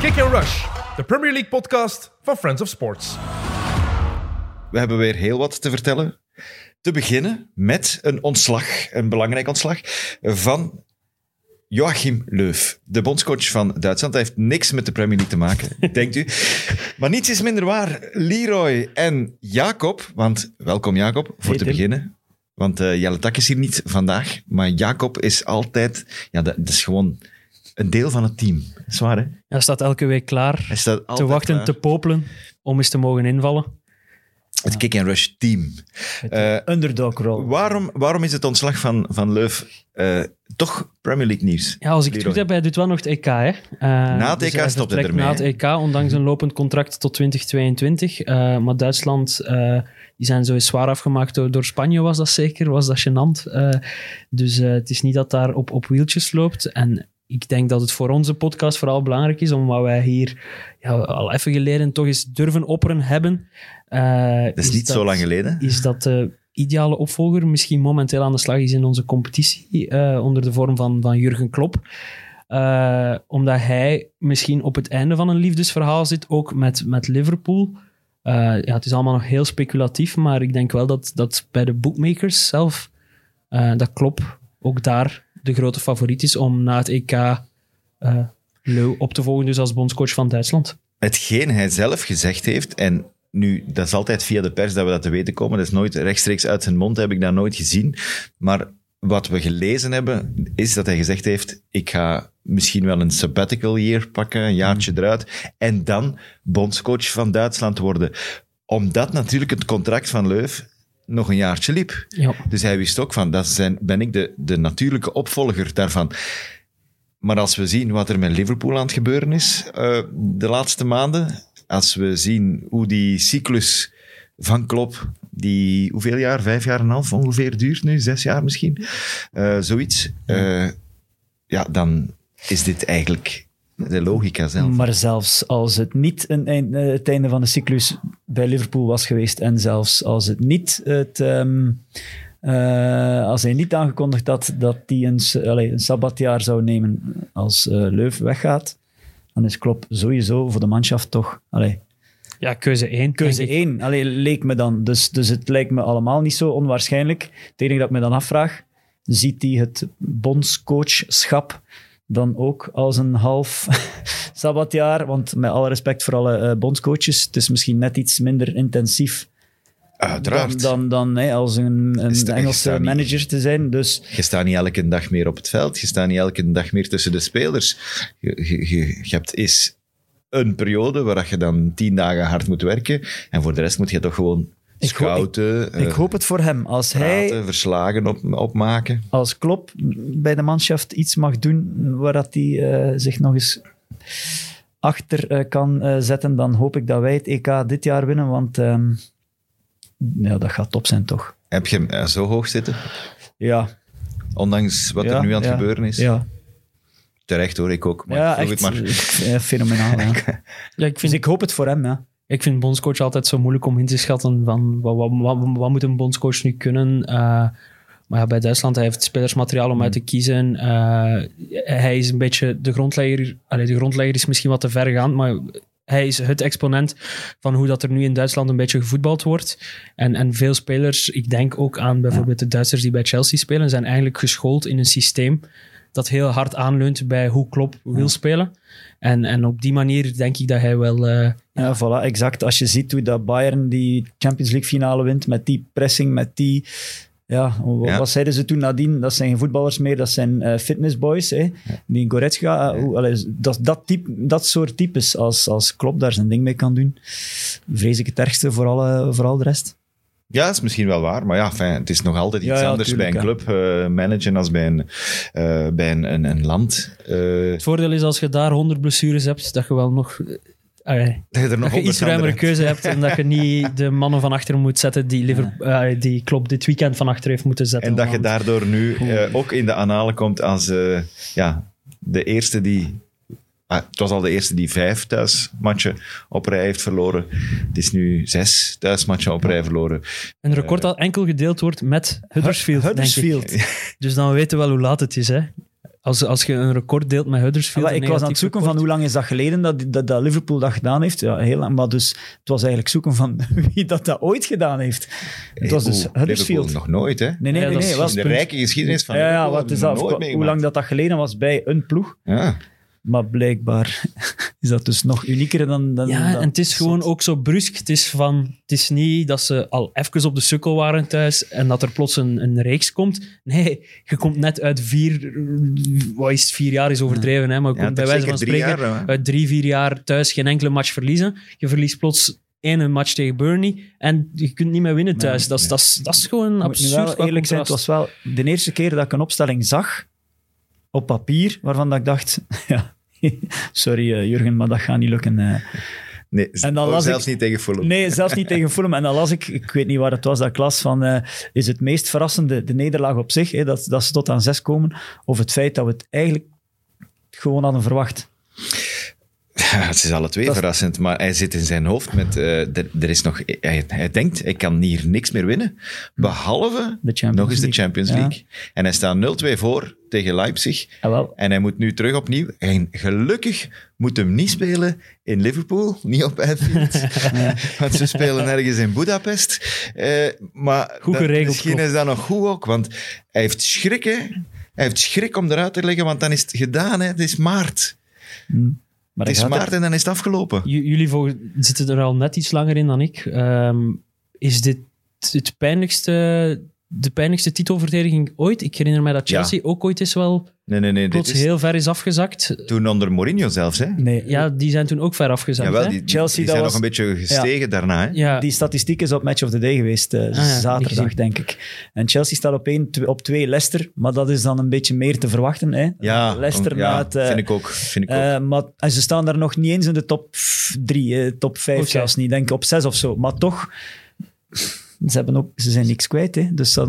Kick and Rush, de Premier League podcast van Friends of Sports. We hebben weer heel wat te vertellen. Te beginnen met een ontslag, een belangrijk ontslag, van Joachim Leuf, de bondscoach van Duitsland. Hij heeft niks met de Premier League te maken, denkt u. Maar niets is minder waar. Leroy en Jacob, want welkom Jacob, voor Hey, te Tim. beginnen. Want eh Jelle Tak is hier niet vandaag, maar Jacob is altijd, ja, dat, dat is gewoon een deel van het team. Zwaar, hè? Hij staat elke week klaar Hij staat te wachten, klaar. te popelen om eens te mogen invallen. Het kick and rush team. Eh, Underdog rol. waarom, waarom is het ontslag van, van Leuf eh, toch Premier League nieuws? Ja, als ik het goed heb, hij doet wel nog het EK. Hè? Uh, het EK hij stopt hij ermee, Na het? EK, ondanks een lopend contract tot 2022. Eh, maar Duitsland, eh, die zijn zo zwaar afgemaakt door, door Spanje, was dat zeker. Was dat gênant. Eh, dus eh, het is niet dat daar op, op wieltjes loopt. En ik denk dat het voor onze podcast vooral belangrijk is, omdat wij hier ja, al even geleden toch eens durven opperen hebben. Eh, Dat is niet zo lang geleden. is dat de ideale opvolger misschien momenteel aan de slag is in onze competitie, eh, onder de vorm van, van Jurgen Klopp. Eh, omdat hij misschien op het einde van een liefdesverhaal zit, ook met, met Liverpool. Ja, het is allemaal nog heel speculatief, maar ik denk wel dat, dat bij de bookmakers zelf, dat Klopp ook daar de grote favoriet is om na het EK eh Leu op te volgen, dus als bondscoach van Duitsland. Hetgeen hij zelf gezegd heeft, en nu, dat is altijd via de pers dat we dat te weten komen, dat is nooit rechtstreeks uit zijn mond, heb ik dat nooit gezien. Maar wat we gelezen hebben, is dat hij gezegd heeft, ik ga misschien wel een sabbatical year pakken, een jaartje eruit, en dan bondscoach van Duitsland worden. Omdat natuurlijk het contract van Leuf nog een jaartje liep. Ja. Dus hij wist ook van, dat zijn, ben ik de, de natuurlijke opvolger daarvan. Maar als we zien wat er met Liverpool aan het gebeuren is eh, de laatste maanden, als we zien hoe die cyclus van Klopp, die hoeveel jaar, vijf jaar en een half ongeveer duurt nu, zes jaar misschien, eh, zoiets, eh, ja, dan is dit eigenlijk de logica zelf. Maar zelfs als het niet een eind- eh, het einde van de cyclus bij Liverpool was geweest en zelfs als het niet het... ehm, eh, als hij niet aangekondigd had dat hij een, allee, een sabbatjaar zou nemen als eh Leuf weggaat, dan is Klopp sowieso voor de manschaft toch... Allee, Ja, keuze één. Keuze denk ik. één. Allee, leek me dan. Dus, dus het lijkt me allemaal niet zo onwaarschijnlijk. Het enige dat ik me dan afvraag, ziet hij het bondscoachschap dan ook als een half sabbatjaar? Want met alle respect voor alle eh, bondscoaches, het is misschien net iets minder intensief Uiteraard. dan, dan, dan als een, een Sta- Engelse niet- manager te zijn. Dus Je staat niet elke dag meer op het veld. Je staat niet elke dag meer tussen de spelers. Je, je, je, je hebt is een periode waar je dan tien dagen hard moet werken. En voor de rest moet je toch gewoon Ik ho- scouten, ik eh, hoop het voor hem. Als hij verslagen op, opmaken. als Klopp bij de manschaft iets mag doen waar dat hij eh, zich nog eens achter eh, kan zetten, dan hoop ik dat wij het EK dit jaar winnen, want ehm, ja, dat gaat top zijn, toch? Heb je hem zo hoog zitten? Ja. Ondanks wat ja, er nu aan het ja, gebeuren is? Ja, Terecht hoor, ik ook. Maar ja echt het maar. fenomenaal. ja. Ik Dus vind, ik hoop het voor hem, ja. Ik vind bondscoach altijd zo moeilijk om in te schatten van wat, wat, wat, wat moet een bondscoach nu kunnen. Eh, maar ja, bij Duitsland, hij heeft spelersmateriaal om uit te kiezen. Eh, hij is een beetje de grondlegger. Allee, de grondlegger is misschien wat te ver gaan, maar hij is het exponent van hoe dat er nu in Duitsland een beetje gevoetbald wordt. En, en veel spelers, ik denk ook aan bijvoorbeeld de Duitsers die bij Chelsea spelen, zijn eigenlijk geschoold in een systeem dat heel hard aanleunt bij hoe Klopp wil spelen. En, en op die manier denk ik dat hij wel... eh, Ja, voilà, exact. Als je ziet hoe dat Bayern die Champions League finale wint, met die pressing, met die... Ja, wa- Ja. wat zeiden ze toen nadien? Dat zijn geen voetballers meer, dat zijn eh, fitnessboys. Hè? Die Goretzka, eh, hoe- allee, dat, dat, type, dat soort types, als, als Klopp daar zijn ding mee kan doen, vrees ik het ergste voor, alle, voor al de rest. Ja, dat is misschien wel waar. Maar ja, fijn, het is nog altijd iets Ja, ja, anders tuurlijk, bij een club eh, managen als bij een, eh, bij een, een, een land. Eh, Het voordeel is als je daar 100 blessures hebt, dat je wel nog. dat je er nog dat je honderd iets ruimere andere- keuze hebt en dat je niet de mannen van achter moet zetten die, Liverpool, die Klopp dit weekend van achter heeft moeten zetten. En dat je daardoor nu ook in de analen komt als ja, de eerste die... ah, het was al de eerste die vijf thuismatchen op rij heeft verloren. Het is nu zes thuismatchen op rij verloren. Een record dat enkel gedeeld wordt met Huddersfield. denk ik. Huddersfield. Dus dan weten we wel hoe laat het is. Hè? Als, als je een record deelt met Huddersfield... Ja, een ik was aan het zoeken van hoe lang is dat geleden dat, dat, dat Liverpool dat gedaan heeft. Ja, heel lang. Maar dus het was eigenlijk zoeken van wie dat, dat ooit gedaan heeft. Het was dus Oeh, Huddersfield. Liverpool nog nooit, hè? Nee, nee, Ja, nee. nee was In de punt. rijke geschiedenis van Ja, ja, wat is dat, nooit hoe lang dat dat geleden was bij een ploeg. Ja. Maar blijkbaar is dat dus nog unieker dan... dan Ja, dan- en het is gewoon ook zo brusk. Het is, van, het is niet dat ze al even op de sukkel waren thuis en dat er plots een, een reeks komt. Nee, je komt net uit vier... Wat is het, vier jaar is overdreven, hè, maar je Ja, komt bij wijze van spreken jaar, uit drie, vier jaar thuis geen enkele match verliezen. Je verliest plots één match tegen Burnley en je kunt niet meer winnen thuis. dat, is, dat, is, dat is gewoon Ik moet nu absurd. wel eerlijk zijn, het was wel de eerste keer dat ik een opstelling zag op papier, waarvan dat ik dacht... Ja, sorry eh, Jurgen, maar dat gaat niet lukken. eh. Nee, En dan oh, las zelfs ik- niet tegen Fulham. Nee, zelfs niet tegen Fulham. En dan las ik, ik weet niet waar het was, dat ik las van, eh, is het meest verrassende de nederlaag op zich, hè, dat, dat ze tot aan zes komen, of het feit dat we het eigenlijk gewoon hadden verwacht. Ja, het is alle twee Dat is- verrassend, maar hij zit in zijn hoofd met... eh, er, er is nog, hij, hij denkt, hij kan hier niks meer winnen, behalve nog eens de League. Champions Ja. League. En hij staat 0-2 voor tegen Leipzig. Wel. En hij moet nu terug opnieuw. En gelukkig moet hem niet spelen in Liverpool, niet op Anfield. Want ze spelen ergens in Budapest. Eh, maar Goed dat- misschien is dat nog goed ook, want hij heeft schrik, hè. Hij heeft schrik om eruit te leggen, want dan is het gedaan. Hè. Het is maart. Maar Het is maart en dan is het afgelopen. Jullie zitten er al net iets langer in dan ik. Ehm, is dit het pijnlijkste, de pijnlijkste titelverdediging ooit? Ik herinner mij dat Ja. Chelsea ook ooit eens wel Nee, nee, nee. Dit plots is heel ver is afgezakt. toen onder Mourinho zelfs, hè. Nee, Ja, die zijn toen ook ver afgezakt. Jawel, hè? die, Chelsea, die dat zijn was- nog een beetje gestegen daarna, hè. ja, Die statistiek is op Match of the Day geweest, Ah ja, niet zaterdag, denk ik. En Chelsea staat op, één, op twee Leicester, maar dat is dan een beetje meer te verwachten. Hè? Ja, Leicester ja, na het... eh, vind ik ook. Vind ik ook. eh, maar, en ze staan daar nog niet eens in de top drie, top vijf zelfs niet. Denk ik op zes of zo. Maar toch, ze, hebben ook, ze zijn niks kwijt. Hè? Dus dat,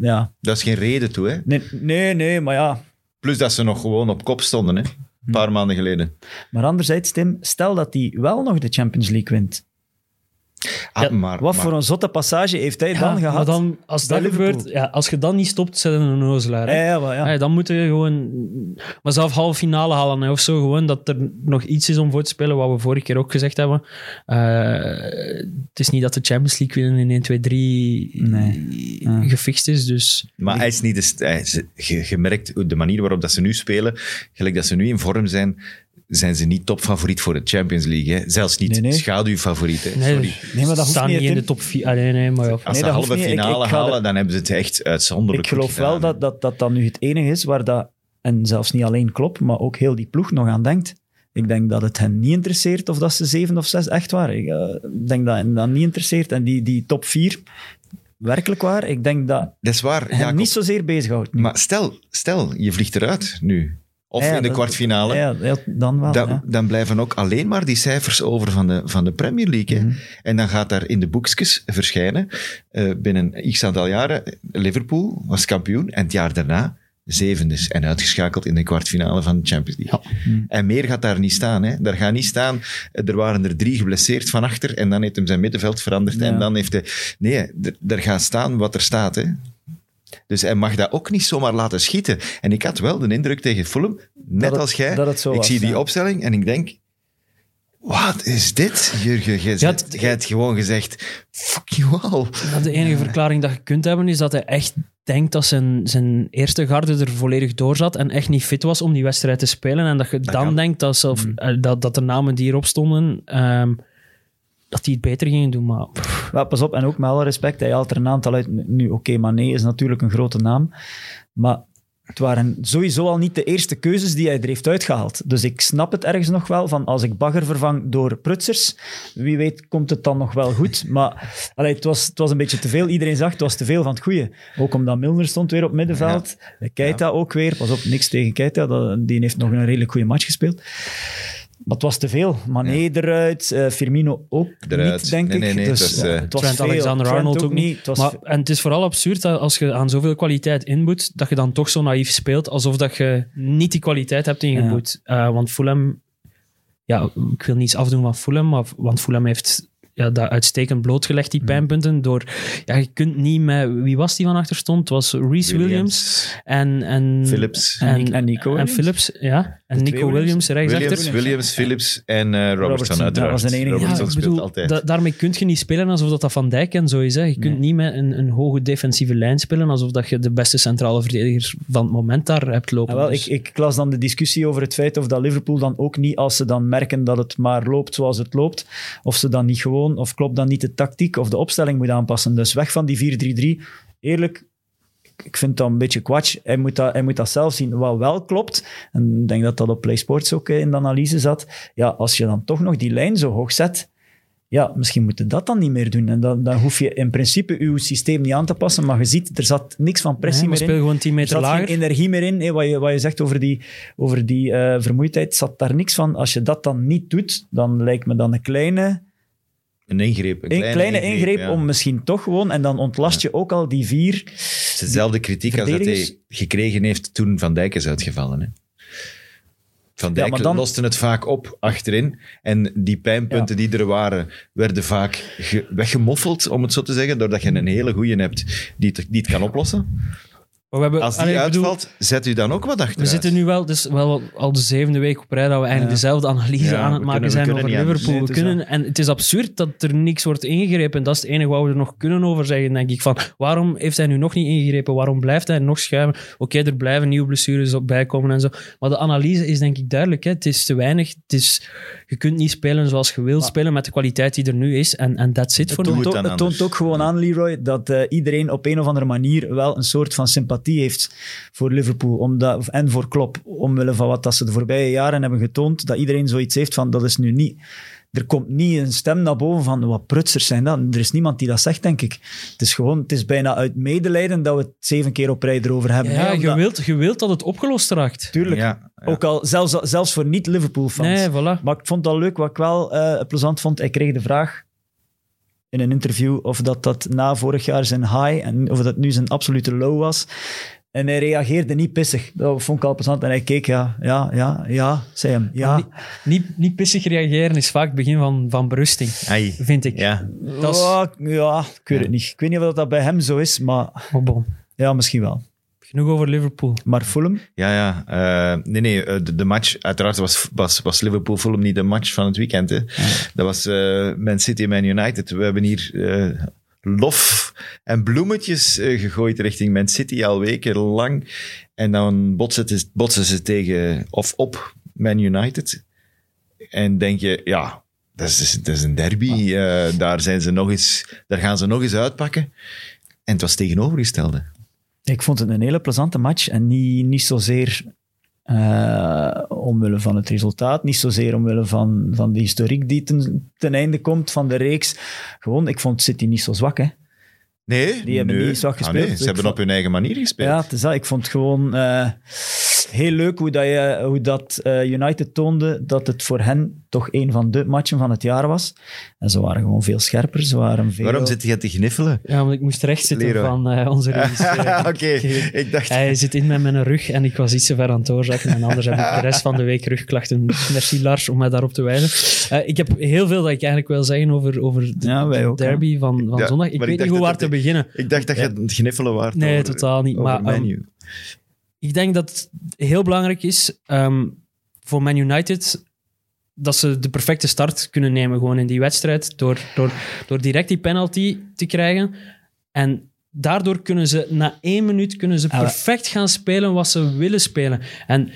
ja. Dat is geen reden toe, hè. nee, nee, nee, maar ja. Plus dat ze nog gewoon op kop stonden, hè. Een paar maanden geleden. Maar anderzijds, Tim, stel dat hij wel nog de Champions League wint. Ah, Ja, maar, Wat maar- voor een zotte passage heeft hij Ja, dan gehad? Maar dan, als dat Liverpool? gebeurt, ja, als je dan niet stopt, zijn er een nozelaar. hè. Ja, ja, maar ja. Ja, dan moeten we gewoon... Maar zelf halve finale halen hè, of zo. Gewoon dat er nog iets is om voor te spelen, wat we vorige keer ook gezegd hebben. Eh, is niet dat de Champions League winnen in 1, 2, 3 Nee. Ja. gefixt is. Dus Maar hij is niet de, hij is- je, je merkt hoe de manier waarop dat ze nu spelen, gelijk dat ze nu in vorm zijn, zijn ze niet topfavoriet voor de Champions League. Hè. Zelfs niet Nee, nee. schaduwfavoriet. Hè. nee, Sorry. Nee, maar dat hoeft staan niet, niet in de top 4. Ah, nee, nee, maar. Als Nee, ze dat halve. Ik- finale ik halen, er- dan hebben ze het echt uitzonderlijk Ik geloof wel dat, dat dat dan nu het enige is waar dat, en zelfs niet alleen klopt, maar ook heel die ploeg nog aan denkt. Ik denk dat het hen niet interesseert of dat ze zeven of zes echt waren. Ik eh, denk dat hen dat niet interesseert. En die, die top vier, werkelijk waar, ik denk dat Dat is waar, hen Jacob. niet zozeer bezighoudt. nu. Maar stel, stel, je vliegt eruit nu. Of Ja, in de dat- kwartfinale. Ja, dan wel. Dan, ja. dan blijven ook alleen maar die cijfers over van de, van de Premier League. Mhm. En dan gaat daar in de boekjes verschijnen, eh, binnen x aantal jaren, Liverpool was kampioen en het jaar daarna zevende en uitgeschakeld in de kwartfinale van de Champions League. En meer gaat daar niet staan. Hè. Daar gaat niet staan, eh, er waren er drie geblesseerd van achter en dan heeft hem zijn middenveld veranderd Ja. en dan heeft hij... Nee, d- er gaat staan wat er staat. Hè. Dus hij mag dat ook niet zomaar laten schieten. En ik had wel de indruk tegen Fulham, net als jij, dat het zo ik was, zie die opstelling en ik denk, wat is dit, Jurgen? Jij Ja, hebt, gewoon gezegd, fuck you all. De enige verklaring dat je kunt hebben is dat hij echt denkt dat zijn, zijn eerste garde er volledig door zat en echt niet fit was om die wedstrijd te spelen. En dat je dan kan. denkt dat, zelf, eh, dat, dat de namen die erop stonden, ehm, dat die het beter gingen doen. Maar pas op, en ook met alle respect, hij haalt er een aantal uit. Nu, oké, Mané is natuurlijk een grote naam, maar het waren sowieso al niet de eerste keuzes die hij er heeft uitgehaald. Dus ik snap het ergens nog wel, van als ik Bagger vervang door Prutsers, wie weet komt het dan nog wel goed. Maar allee, het, was, het was een beetje te veel. Iedereen zag, het was te veel van het goede. Ook omdat Milner stond weer op middenveld. Keita ook weer. Pas op, niks tegen Keita, die heeft nog een redelijk goede match gespeeld. Maar het was te veel. Mané eruit, eh, Firmino ook Eruit. niet, denk Nee, ik. nee, nee, dus, het was, eh, het was Trent. Alexander-Arnold ook niet. Het was Maar, en het is vooral absurd dat als je aan zoveel kwaliteit inboet, dat je dan toch zo naïef speelt, alsof dat je niet die kwaliteit hebt ingeboet. Eh, want Fulham, ja, ik wil niets afdoen van Fulham, maar, want Fulham heeft ja, dat uitstekend blootgelegd, die pijnpunten. Door, ja, je kunt niet met... Wie was die van achter stond? Het was Reese Williams, en... en Phillips. En, en Nico En Williams. Phillips, ja. En Nico twee Williams, rechtsachter. Williams, Williams, Phillips en eh, Robertson, Robertson, uiteraard. dat was de enige. Robertson ik speelt bedoel, altijd. da- daarmee kun je niet spelen alsof dat, dat Van Dijk en zo is. Hè. Je kunt Nee. niet met een, een hoge defensieve lijn spelen alsof dat je de beste centrale verdediger van het moment daar hebt lopen. Ja, wel, Dus- ik, ik las dan de discussie over het feit of dat Liverpool dan ook niet, als ze dan merken dat het maar loopt zoals het loopt, of ze dan niet gewoon, of klopt dan niet de tactiek of de opstelling moet aanpassen. Dus weg van die 4-3-3. Eerlijk, ik- vind dat een beetje kwatsch. Hij moet dat, hij moet dat zelf zien. Wat wel klopt, en ik denk dat dat op PlaySports ook eh, in de analyse zat, ja, als je dan toch nog die lijn zo hoog zet, ja, misschien moet je dat dan niet meer doen. En dan, dan hoef je in principe je systeem niet aan te passen, maar je ziet, er zat niks van pressie Nee, meer speel in. gewoon 10 Er meter zat lager. geen energie meer in. hè, wat, je, wat je zegt over die, over die eh, vermoeidheid, zat daar niks van. Als je dat dan niet doet, dan lijkt me dan een kleine, Een ingreep. Een een kleine, kleine, ingreep ja. om misschien toch gewoon... En dan ontlast je ook al die vier... Het is dezelfde kritiek als dat hij gekregen heeft toen Van Dijk is uitgevallen. Hè. Van Dijk dan- loste het vaak op achterin. En die pijnpunten die er waren, werden vaak ge- weggemoffeld, om het zo te zeggen, doordat je een hele goeie hebt die het, die het kan oplossen. Maar we hebben, Als die allee, ik bedoel, uitvalt, zet u dan ook wat achteruit. we zitten nu wel, dus wel al de zevende week op rij dat we eigenlijk Ja. dezelfde analyse Ja, aan het we maken kunnen- we zijn kunnen over niet anders. Liverpool. Nee, we het is kunnen, en het is absurd dat er niks wordt ingegrepen. Dat is het enige wat we er nog kunnen over zeggen, denk ik. Van, waarom heeft hij nu nog niet ingegrepen? Waarom blijft hij nog schuiven? Oké, er blijven nieuwe blessures op bijkomen en zo. Maar de analyse is denk ik duidelijk. Hè. Het is te weinig. Het is, je kunt niet spelen zoals je wilt spelen met de kwaliteit die er nu is. En, en that's it voor Doe nu. het toont, dan het toont anders. ook gewoon aan, Leroy, dat eh, iedereen op een of andere manier wel een soort van sympathie heeft voor Liverpool omdat, en voor Klopp. Omwille van wat dat ze de voorbije jaren hebben getoond, dat iedereen zoiets heeft van, dat is nu niet... Er komt niet een stem naar boven van wat prutsers zijn dat. Er is niemand die dat zegt, denk ik. Het is gewoon, het is bijna uit medelijden dat we het zeven keer op rij erover hebben. Ja, je omdat- wilt, je wilt dat het opgelost raakt. Tuurlijk. Ja, ja. Ook al, zelfs, zelfs voor niet-Liverpool-fans. Nee, voilà. Maar ik vond dat leuk. Wat ik wel eh, plezant vond, ik kreeg de vraag in een interview of dat, dat na vorig jaar zijn high en of dat nu zijn absolute low was. En hij reageerde niet pissig. Dat vond ik al plezant. En hij keek, ja, ja, ja, ja, zei hem. Ja, Niet, niet, niet pissig reageren is vaak het begin van, van berusting, Ai. vind ik. Ja. Dat is- ja, ja, ik weet het niet. Ik weet niet of dat, dat bij hem zo is, maar Oh, bon. ja, misschien wel. Genoeg over Liverpool. Maar Fulham, Ja, ja. Eh, nee, nee. eh, de, de match, uiteraard was, was, was Liverpool-Fulham niet de match van het weekend. Hè. Dat was eh, Man City en Man United. We hebben hier eh, lof en bloemetjes eh, gegooid richting Man City al weken lang. En dan botsen, het- botsen ze tegen of op Man United. En denk je, ja, dat is, dat is een derby. Eh, daar, zijn ze nog eens, daar gaan ze nog eens uitpakken. En het was tegenovergestelde. Ik vond het een hele plezante match. En niet, niet zozeer eh, omwille van het resultaat, niet zozeer omwille van, van de historiek die ten, ten einde komt van de reeks. Gewoon, ik vond City niet zo zwak, hè. Nee, Die hebben nee. niet zwak Ah, gespeeld. nee, ze hebben op hun eigen manier gespeeld. Ja, het is dat. Ik vond gewoon eh, heel leuk hoe dat, je, hoe dat eh, United toonde dat het voor hen toch een van de matchen van het jaar was. En ze waren gewoon veel scherper. Ze waren veel... Waarom zit je te gniffelen? Ja, want ik moest recht zitten Leroy. van eh, onze regisseur. Oké, ik dacht... Hij zit in met mijn rug en ik was iets te ver aan het doorzakken. En anders heb ik de rest van de week rugklachten. Merci Lars om mij daarop te wijzen. Eh, ik heb heel veel dat ik eigenlijk wil zeggen over, over de Ja, wij ook, hè. derby van, van Ja, zondag. Ik weet ik niet hoe waar te beginnen. Ik dacht dat je aan het gniffelen waard Nee, over- totaal niet. over Maar ehm. Ik denk dat het heel belangrijk is ehm, voor Man United dat ze de perfecte start kunnen nemen gewoon in die wedstrijd door, door, door direct die penalty te krijgen. En daardoor kunnen ze na één minuut kunnen ze Ah, perfect gaan spelen wat ze willen spelen. En,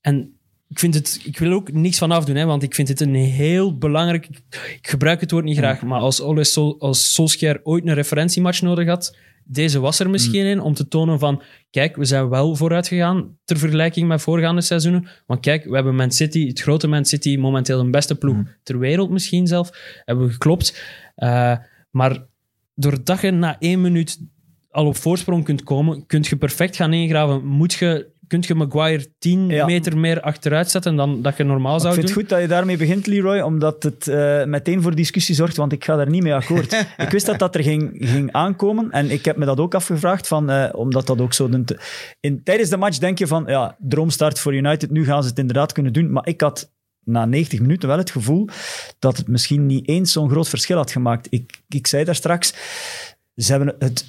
en ik, vind het, ik wil ook niks van afdoen, hè, want ik vind het een heel belangrijk... Ik gebruik het woord niet graag, maar als, Ole Sol, als Solskjaer ooit een referentiematch nodig had, deze was er misschien Mm. in, om te tonen van, kijk, we zijn wel vooruit gegaan ter vergelijking met voorgaande seizoenen. Want kijk, we hebben Man City, het grote Man City, momenteel de beste ploeg Mm. ter wereld misschien zelf, hebben we geklopt. Eh, maar doordat je na één minuut al op voorsprong kunt komen, kunt je perfect gaan ingraven. Moet je, kunt je Maguire 10 Ja. meter meer achteruit zetten dan dat je normaal Ik zou vind doen? het goed dat je daarmee begint, Leroy, omdat het eh, meteen voor discussie zorgt, want ik ga daar niet mee akkoord. ik wist dat dat er ging, ging aankomen en ik heb me dat ook afgevraagd, van, eh, omdat dat ook zo... In, tijdens de match denk je van, ja, droomstart voor United, nu gaan ze het inderdaad kunnen doen, maar ik had na 90 minuten wel het gevoel dat het misschien niet eens zo'n groot verschil had gemaakt. Ik, ik zei daar straks, ze hebben het,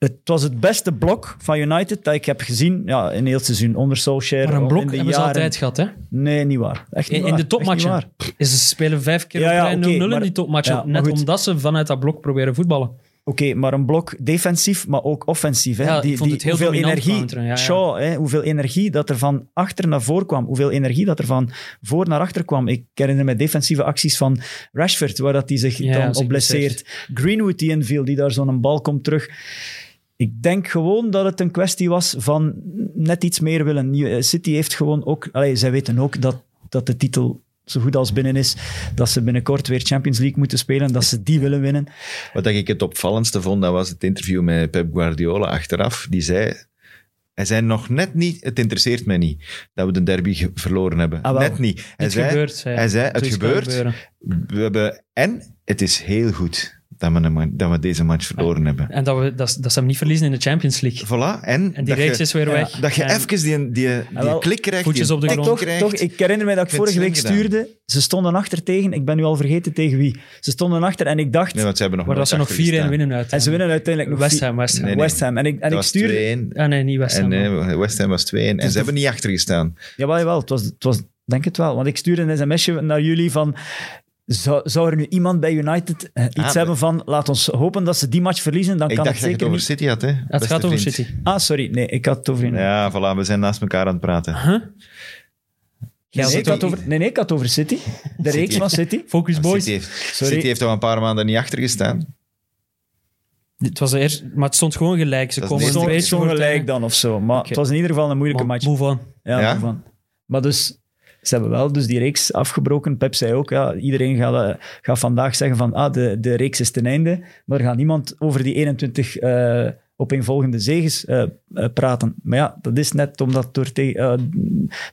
het was het beste blok van United dat ik heb gezien ja, in heel het seizoen onder Solskjaer. Maar een blok hebben ze jaren. altijd gehad, hè? Nee, niet waar. Echt niet In, in de topmatchen. Is ze spelen vijf keer Ja, ja, rij 0-0 oké, in die topmatchen. ja, net omdat ze vanuit dat blok proberen voetballen. Oké, maar een blok defensief, maar ook offensief. Hè? Ja, ik vond het heel hoeveel dominant energie, counteren. Shaw, hè? hoeveel energie dat er van achter naar voor kwam. Hoeveel energie dat er van voor naar achter kwam. Ik herinner me defensieve acties van Rashford, waar dat hij zich dan op blesseert. Greenwood die inviel, die daar zo'n bal komt terug. Ik denk gewoon dat het een kwestie was van net iets meer willen. New- City heeft gewoon ook... Allee, zij weten ook dat, dat de titel zo goed als binnen is. Dat ze binnenkort weer Champions League moeten spelen. Dat ze die willen winnen. Wat ik het opvallendste vond, dat was het interview met Pep Guardiola achteraf. Die zei, hij zei nog net niet, het interesseert mij niet dat we de derby verloren hebben. Ah, net niet. Hij Het zei, gebeurt. zei hij zei, het gebeurt. We hebben, en het is heel goed dat we, een dat we deze match verloren hebben. En dat, we, dat, dat ze hem niet verliezen in de Champions League. Voilà. En, En die dat reeks je, is weer ja, weg. dat je En- even die, die, die, wel, klik krijgt, voetjes op de grond. toch, krijgt. toch, ik herinner me dat ik vorige week gedaan. stuurde. Ze stonden achter tegen. Ik ben nu al vergeten tegen wie. Ze stonden achter en ik dacht... Nee, want ze hebben nog Waar dat ze nog achter 4-1 gestaan. winnen uit. en ze winnen uiteindelijk nog West Ham, West Ham. Nee, nee. West Ham. En ik, en ik stuurde... 2-1. Ah nee, niet West Ham. En nee, West Ham was 2-1. En ze hebben niet achter gestaan. Jawel, jawel. Het was, het was, denk het wel. Want ik stuurde een sms'je naar jullie van... Zou, zou er nu iemand bij United eh, iets Ah, hebben van... Laat ons hopen dat ze die match verliezen. Dan Ik kan dacht het dat je zeker het over. City had, hè? het gaat over vriend. City. Ah, sorry. Nee, ik had het over... Nee, Ja, voilà, we zijn naast elkaar aan het praten. Huh? nee, Ja, ik City- had over, nee, nee, ik had het over City. De reeks van City. Focus Boys. City heeft, Sorry. City heeft al een paar maanden niet achter gestaan. Het was eerst, maar het stond gewoon gelijk. Ze Dat komen het gelijk einde. dan of zo. Maar het was in ieder geval een moeilijke match. move on. Ja, Ja? van. Maar dus, ze hebben wel dus die reeks afgebroken. Pep zei ook, ja, iedereen gaat, eh, gaat vandaag zeggen van ah, de, de reeks is ten einde. Maar er gaat niemand over die 21 eh opeenvolgende zegens eh, praten. Maar ja, dat is net omdat door,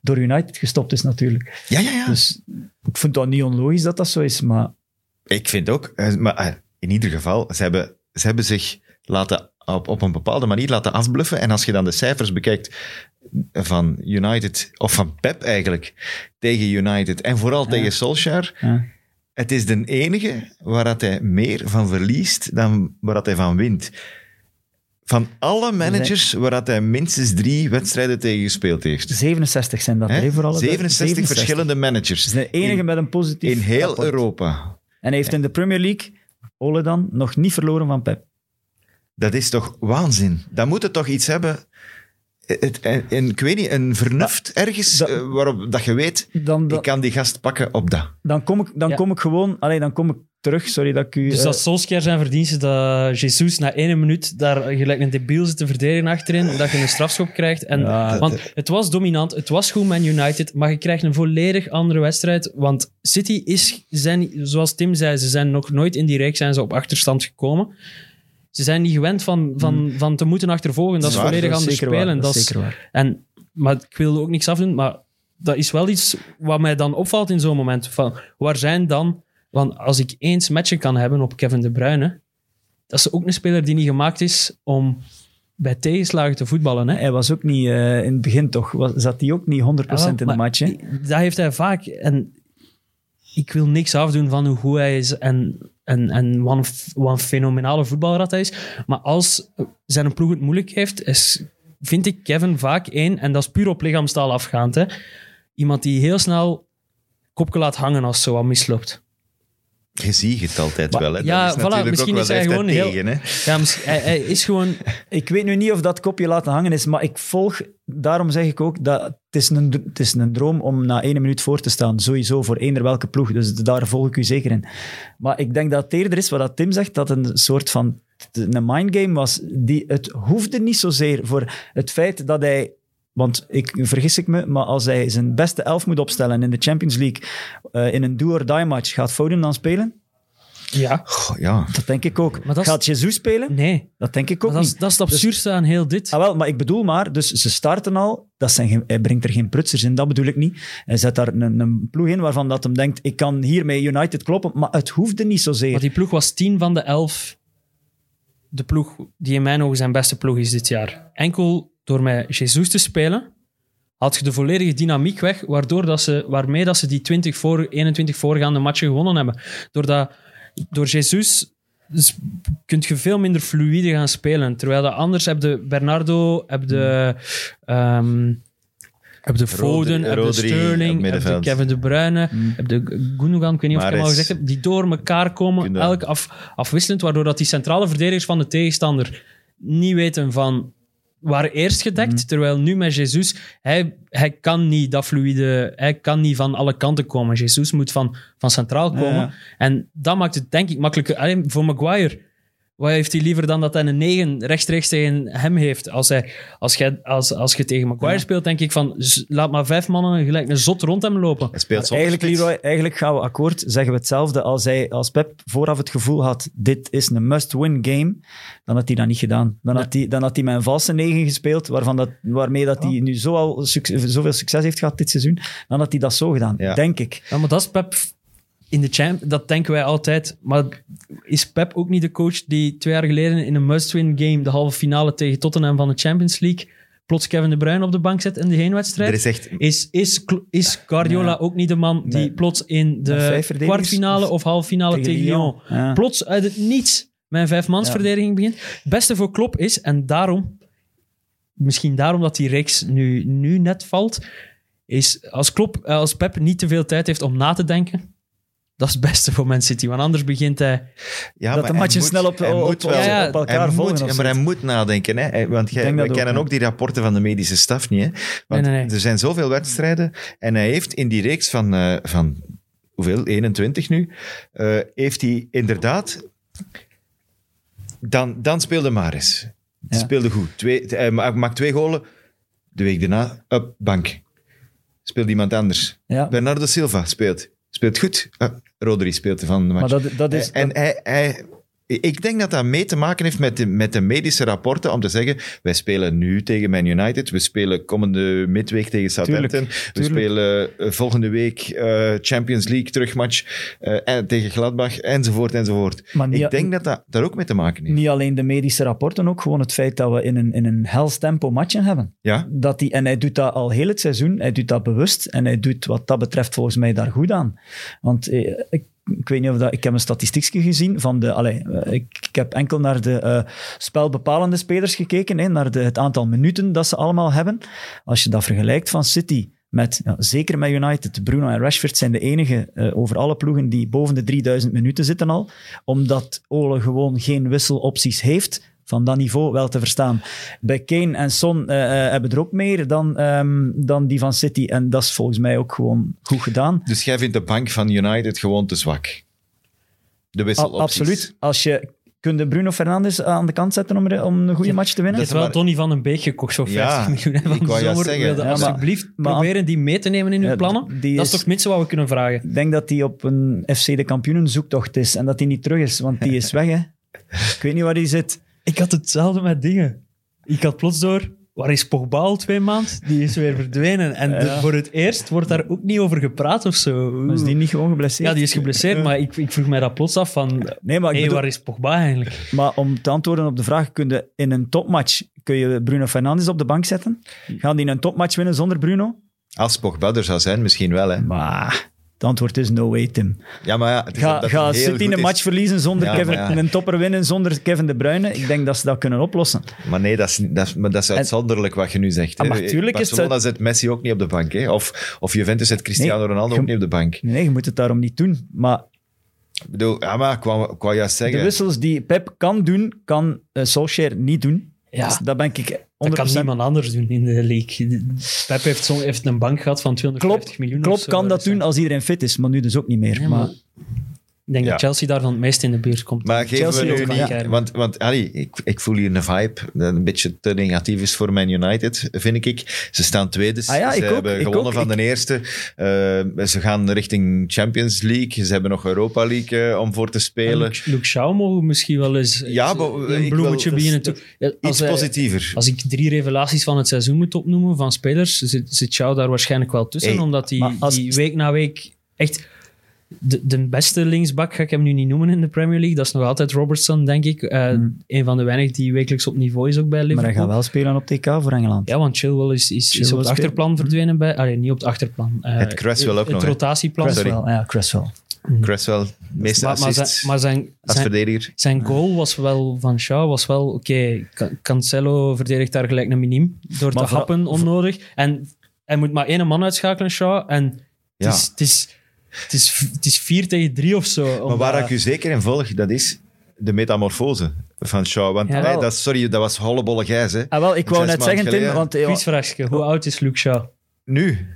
door United gestopt is natuurlijk. Ja, ja, ja. Dus ik vind dat niet onlogisch dat dat zo is, maar Ik vind ook, maar in ieder geval, ze hebben, ze hebben zich laten, op, op een bepaalde manier laten afbluffen. En als je dan de cijfers bekijkt van United, of van Pep eigenlijk, tegen United en vooral tegen Solskjaer, ja. het is de enige waar dat hij meer van verliest dan waar dat hij van wint. Van alle managers waar dat hij minstens drie wedstrijden tegen gespeeld heeft. 67 zijn dat, Hè? hè, voor alle 67, verschillende managers. Het is de enige in, met een positief in heel rapport. Europa. En hij heeft in de Premier League, Ole dan, nog niet verloren van Pep. Dat is toch waanzin? Dan moet het toch iets hebben... Het, en, en ik weet niet, een vernuft ergens dat- eh, waarop dat je weet, Dan, ik kan die gast pakken op dat. dan, kom, ik, dan Ja. kom ik gewoon... Allee, dan kom ik terug, sorry dat ik u... Dus eh, dat Solskjaer zijn verdienste dat Jesus na één minuut daar gelijk een debiel zit te verdedigen achterin, dat je een strafschop krijgt. En, Ja, want het was dominant, het was goed Man United, maar je krijgt een volledig andere wedstrijd. Want City is, zijn, zoals Tim zei, ze zijn nog nooit in die reeks zijn ze op achterstand gekomen. Ze zijn niet gewend van, van, van te moeten achtervolgen. Dat is Waar, volledig dat is anders waar, spelen. dat is zeker waar. en, maar ik wil ook niks afdoen, maar dat is wel iets wat mij dan opvalt in zo'n moment. Van, waar zijn dan... Want als ik eens matchen kan hebben op Kevin De Bruyne, dat is ook een speler die niet gemaakt is om bij tegenslagen te voetballen. Hè? Hij was ook niet... eh, in het begin toch, was, zat hij ook niet 100% in de match, hè? Dat heeft hij vaak. En ik wil niks afdoen van hoe goed hij is en, en, wat, een, fenomenale voetballer dat hij is. Maar als zijn ploeg het moeilijk heeft, is, vind ik Kevin vaak één, en dat is puur op lichaamstaal afgaand. Hè? Iemand die heel snel kopje laat hangen als zo wat misloopt. Je ziet het altijd Maar- wel. Hè. ja, dat is voilà, natuurlijk misschien ook is wel hij gewoon heel- tegen. Hè. Ja, misschien- hij, hij is gewoon... Ik weet nu niet of dat kopje laten hangen is, maar ik volg... Daarom zeg ik ook dat het is een, het is een droom om na één minuut voor te staan. Sowieso, voor eender welke ploeg. Dus daar volg ik u zeker in. Maar ik denk dat het eerder is wat dat Tim zegt, dat een soort van een mindgame was. Die, het hoefde niet zozeer voor het feit dat hij... Want ik vergis ik me, maar als hij zijn beste elf moet opstellen in de Champions League, eh, in een do-or-die match, gaat Foden dan spelen? Ja. Goh, ja. Dat denk ik ook. Maar dat Gaat Jesus spelen? Nee. Dat denk ik ook Maar dat, is, niet. dat is het absurdste aan heel dit. Ah, wel, maar ik bedoel maar, dus ze starten al, dat zijn geen, hij brengt er geen prutsers in, dat bedoel ik niet. Hij zet daar een, een ploeg in waarvan dat hem denkt, ik kan hier met United kloppen, maar het hoefde niet zozeer. Maar die ploeg was 10 van de 11. De ploeg die in mijn ogen zijn beste ploeg is dit jaar. Enkel door met Jesus te spelen, had je de volledige dynamiek weg, waardoor dat ze, waarmee dat ze die 20 voor, 21 voorgaande matchen gewonnen hebben. Doordat, door Jesus dus kun je veel minder fluïde gaan spelen. Terwijl dat anders heb je Bernardo, heb de, ehm, heb de Foden, heb de Sterling, heb de. Kevin De Bruyne, heb de Gundogan, ik weet niet of ik hem al gezegd heb, die door elkaar komen, elk af, afwisselend, waardoor dat die centrale verdedigers van de tegenstander niet weten van waren eerst gedekt, terwijl nu met Jesus, hij, hij kan niet dat fluïde, hij kan niet van alle kanten komen. Jesus moet van, van centraal komen. Ja. En dat maakt het denk ik makkelijker. Alleen voor Maguire, wat heeft hij liever dan dat hij een 9 rechtstreeks tegen hem heeft? Als, hij, als, jij, als, als je tegen Maguire Ja. speelt, denk ik van, laat maar vijf mannen gelijk een zot rond hem lopen. Hij speelt Eigenlijk. Leroy, eigenlijk gaan we akkoord, zeggen we hetzelfde als, hij, als Pep vooraf het gevoel had, dit is een must-win game, dan had hij dat niet gedaan. Dan, had hij, dan had hij met een valse negen gespeeld, waarvan dat, waarmee dat hij nu zo al zoveel succes heeft gehad dit seizoen. Dan had hij dat zo gedaan, Ja. denk ik. Ja, maar dat is Pep in de champ, dat denken wij altijd. Maar is Pep ook niet de coach die twee jaar geleden in een must-win game, de halve finale tegen Tottenham van de Champions League, plots Kevin De Bruyne op de bank zet in de heenwedstrijd? Is echt... Is, is, is Guardiola Ja. ook niet de man die Nee. plots in de kwartfinale Of of halve finale tegen tegen, Lyon? Lyon, Ja. plots uit het niets met een vijfmansverdediging begint? Het beste voor Klopp is, en daarom, misschien daarom dat die reeks nu, nu net valt, is als, Klopp, eh, als Pep niet te veel tijd heeft om na te denken, dat is het beste voor Man City. Want anders begint hij... Ja, dat maar de hij matchen moet- snel op, hij op, op, wel- Ja, op elkaar Hij volgen. moet, ja, maar hij moet nadenken. Hè? Hij- Want jij, we ook, kennen ook die rapporten van de medische staf niet. Hè? Want Nee, nee, nee. er zijn zoveel wedstrijden. En hij heeft in die reeks van, eh, van hoeveel, 21 nu, eh, heeft hij inderdaad... Dan, dan speelde Maris. Ja. speelde goed. Twee, hij ma- maakt twee golen. De week daarna, up, bank. Speelt iemand anders. Ja. Bernardo Silva speelt. Speelt goed. Uh, Rodri speelt van de match. Maar dat, dat is... En hij, hij, ik denk dat dat mee te maken heeft met de, met de medische rapporten om te zeggen, wij spelen nu tegen Man United, we spelen komende midweek tegen Southampton, we tuurlijk. spelen eh, volgende week eh, Champions League terugmatch eh, en, tegen Gladbach, enzovoort, enzovoort. Niet- ik denk dat dat daar ook mee te maken heeft. Niet alleen de medische rapporten, ook gewoon het feit dat we in een, in een hels tempo matchen hebben. Ja? Dat die, en hij doet dat al heel het seizoen. Hij doet dat bewust. En hij doet wat dat betreft volgens mij daar goed aan. Want ik, ik weet niet of dat... Ik heb een statistiekje gezien van de... Allee, eh, ik, heb enkel naar de eh, spelbepalende spelers gekeken. Hè, naar de, het aantal minuten dat ze allemaal hebben. Als je dat vergelijkt van City met... Ja, zeker met United. Bruno en Rashford zijn de enige eh, over alle ploegen die boven de 3000 minuten zitten al. Omdat Ole gewoon geen wisselopties heeft van dat niveau wel te verstaan. Bij Kane en Son eh, eh, hebben er ook meer dan, ehm, dan die van City. En dat is volgens mij ook gewoon goed gedaan. Dus jij vindt de bank van United gewoon te zwak? De A- wisselopties. absoluut. Als je... Kun je Bruno Fernandes aan de kant zetten om, om een goede match te winnen? Je Dat hebt wel maar- Donny van den Beek gekocht voor 50 Ja, miljoen. ik wou zeggen. wilde Ja, maar- alsjeblieft maar- proberen die mee te nemen in uw Ja, plannen. die dat is- is toch het minste wat we kunnen vragen. Ik denk dat hij op een FC de kampioenen zoektocht is en dat hij niet terug is, want die is weg. Hè. Ik weet niet waar hij zit. Ik had hetzelfde met dingen. Ik had plots door, waar is Pogba al twee maanden? Die is weer verdwenen. En de- Ja. voor het eerst wordt daar ook niet over gepraat of zo. Maar is die niet gewoon geblesseerd? Ja, die is geblesseerd, maar ik, ik vroeg mij dat plots af van... Nee, maar, bedoel- waar is Pogba eigenlijk? maar om te antwoorden op de vraag, kun je in een topmatch kun je Bruno Fernandes op de bank zetten? Gaan die een topmatch winnen zonder Bruno? Als Pogba er zou zijn, misschien wel. Hè. Maar het antwoord is no way, Tim. Ja, maar ja, het is Ga, omdat ga City een is. match verliezen zonder Ja, Kevin, ja. een topper winnen zonder Kevin De Bruyne? Ik denk dat ze dat kunnen oplossen. Maar nee, dat is, dat is, maar dat is uitzonderlijk wat je nu zegt. Ah, hè. maar tuurlijk is het- zet Messi ook niet op de bank. Hè. Of, of Juventus zet Cristiano Nee, Ronaldo je- ook niet op de bank. Nee, je moet het daarom niet doen. Maar Ik bedoel, ja, maar ik wou, ik wou juist de zeggen... wissels die Pep kan doen, kan uh, Solskjaer niet doen. Ja. Dus dat ben ik 100% Dat kan niemand anders doen in de league. Pep heeft, zo, heeft een bank gehad van 250 Klopt, miljoen. Klopt kan dat doen als iedereen fit is, maar nu dus ook niet meer. Ja, maar, maar Ik denk Ja. dat Chelsea daarvan het meest in de buurt komt. Maar Chelsea we nu niet... ja. Want, want allee, ik, ik voel hier een vibe dat een beetje te negatief is voor Man United, vind ik. Ze staan tweede. Ah ja, ze ook, hebben gewonnen ook. van de eerste. Eh, ze gaan richting Champions League. Ze hebben nog Europa League eh, om voor te En spelen. Luke, Luke Shaw mogen misschien wel eens Ja, maar, een bloemetje beginnen te... Iets hij- positiever. Als ik drie revelaties van het seizoen moet opnoemen van spelers, zit, zit Shaw daar waarschijnlijk wel tussen, Hey, omdat hij als- die week na week echt... de, de beste linksbak ga ik hem nu niet noemen in de Premier League. Dat is nog altijd Robertson, denk ik. Eh, Een van de weinigen die wekelijks op niveau is ook bij Maar Liverpool. hij gaat wel spelen op TK voor Engeland. Ja, want Chilwell is, is, op het achterplan verdwenen bij... Allee, niet op het achterplan. Eh, Het Cresswell ook het nog, hè? rotatieplan. Cresswell, ja, Cresswell. Cresswell, meeste Maar, maar, assists zijn, maar zijn, als zijn, verdediger. zijn goal was wel van Shaw, was wel oké. Can- Cancelo verdedigt daar gelijk een miniem door Maar te happen onnodig. En hij moet maar één man uitschakelen, Shaw. En het, Ja. is, het, is, het, is, het is vier tegen drie of zo. Maar omdat- waar ik u zeker in volg, dat is de metamorfose van Shaw. Want Ja. dat, sorry, dat was hollebolle gijs. Hè. Ah, wel, ik wou net zeggen, Tim, geleden. want eh, Quizvraagje. Hoe oud is Luke Shaw? Nu,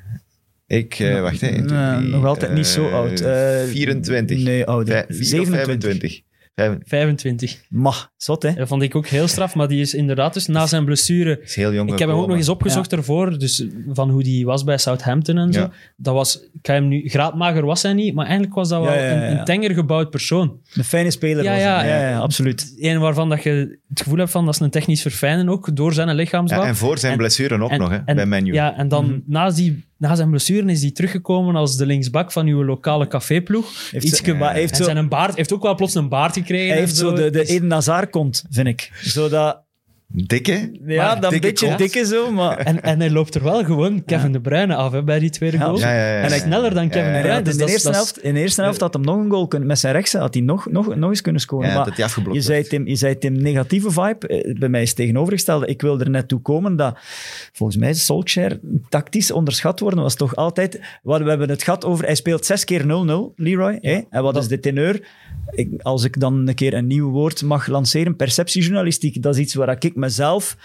ik, eh, wacht, Nee, drie, nog altijd niet zo eh, oud. Eh, 24. Nee, ouder. Vij- vier of 27. 25. Vijf- 25. Mach, zot hè? Dat vond ik ook heel straf, maar die is inderdaad dus na zijn blessure... is heel jong Ik heb hem ook nog eens opgezocht ervoor, dus van hoe die was bij Southampton en zo. Ja. Dat was, ik ga hem nu, graadmager was hij niet, maar eigenlijk was dat wel Ja, ja, ja, Een, ja. een tenger gebouwd persoon. Een fijne speler Ja, was ja. hij. ja, ja, absoluut. Een waarvan dat je het gevoel hebt van dat is een technisch verfijnen ook, door zijn lichaamsbouw. Ja, en voor zijn En- blessure ook En- nog, hè, en- bij Menu. Ja, en dan Mhm. na, die, na zijn blessure is hij teruggekomen als de linksbak van uw lokale caféploeg. Heeft Iets ze- maar hij heeft en zo, zijn een baard, heeft ook wel plots een baard gekregen. hij heeft zo de, de is- Eden Hazard kont, vind ik. Zo dat, Dikke. ja, Maar dat dikke beetje kont. dikke zo, maar... en, en hij loopt er wel gewoon Kevin De Bruyne af hè, bij die tweede goal. Ja, ja, ja, En hij is sneller dan Kevin Ja, De Bruyne. Dus in, de eerste helft, in de eerste helft had hem nog een goal kunnen... Met zijn rechts had hij nog, nog, nog eens kunnen scoren. Ja, maar dat hij afgeblokt je, zei. Tim, je zei Tim, negatieve vibe. Eh, Bij mij is het tegenovergestelde. Ik wil er net toe komen dat... Volgens mij is Solskjaer tactisch onderschat worden. was toch altijd... Wat, we hebben het gehad over... Hij speelt zes keer 0-0, Leroy. hè? En wat is de teneur? Ik, als ik dan een keer een nieuw woord mag lanceren, perceptiejournalistiek, dat is iets waar ik mezelf...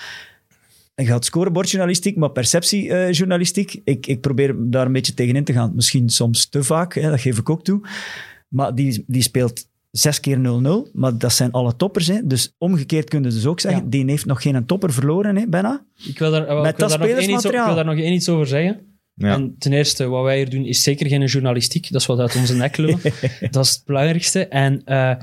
Ik had scorebordjournalistiek, maar perceptiejournalistiek. ik, ik probeer daar een beetje tegenin te gaan. Misschien soms te vaak, hè, dat geef ik ook toe. Maar die, die speelt zes keer 0-0, maar dat zijn alle toppers. Hè. Dus omgekeerd kunnen ze dus ook zeggen, Ja. die heeft nog geen topper verloren, hè, bijna. Ik wil daar, wel- Met ik wil dat daar nog één iets, ik wil daar nog één iets over zeggen. Ja. En ten eerste, wat wij hier doen, is zeker geen journalistiek. Dat is wat uit onze nek lullen. dat is het belangrijkste. En eh,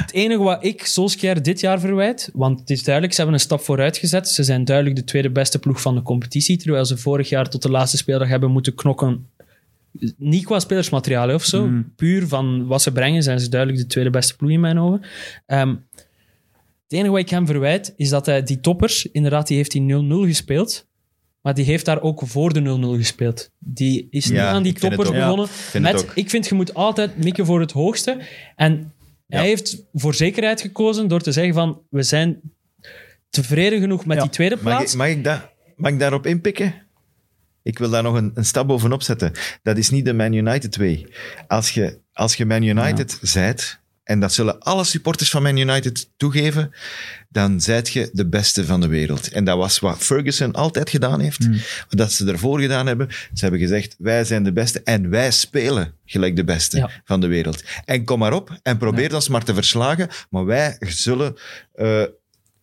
het enige wat ik Solskjaer dit jaar verwijt, want het is duidelijk, ze hebben een stap vooruit gezet. Ze zijn duidelijk de tweede beste ploeg van de competitie, terwijl ze vorig jaar tot de laatste speeldag hebben moeten knokken. Niet qua spelersmateriaal of zo, Mm. puur van wat ze brengen, zijn ze duidelijk de tweede beste ploeg in mijn ogen. Ehm, het enige wat ik hem verwijt, is dat hij die toppers, inderdaad, die heeft hij 0-0 gespeeld. Maar die heeft daar ook voor de 0-0 gespeeld. Die is niet aan die ik toppers begonnen. vind het met, ook. ik vind, je moet altijd mikken voor het hoogste. En. Hij heeft voor zekerheid gekozen door te zeggen van, we zijn tevreden genoeg met die tweede Mag plaats. ik, mag, ik da- mag ik daarop inpikken? Ik wil daar nog een, een stap bovenop zetten. Dat is niet de Man United way. Als je, als je Man United zijt, en dat zullen alle supporters van Man United toegeven, dan zijt je de beste van de wereld. En dat was wat Ferguson altijd gedaan heeft. Wat ze ervoor gedaan hebben. Ze hebben gezegd, wij zijn de beste en wij spelen gelijk de beste Ja. van de wereld. En kom maar op en probeer ons maar te verslagen, maar wij zullen... eh,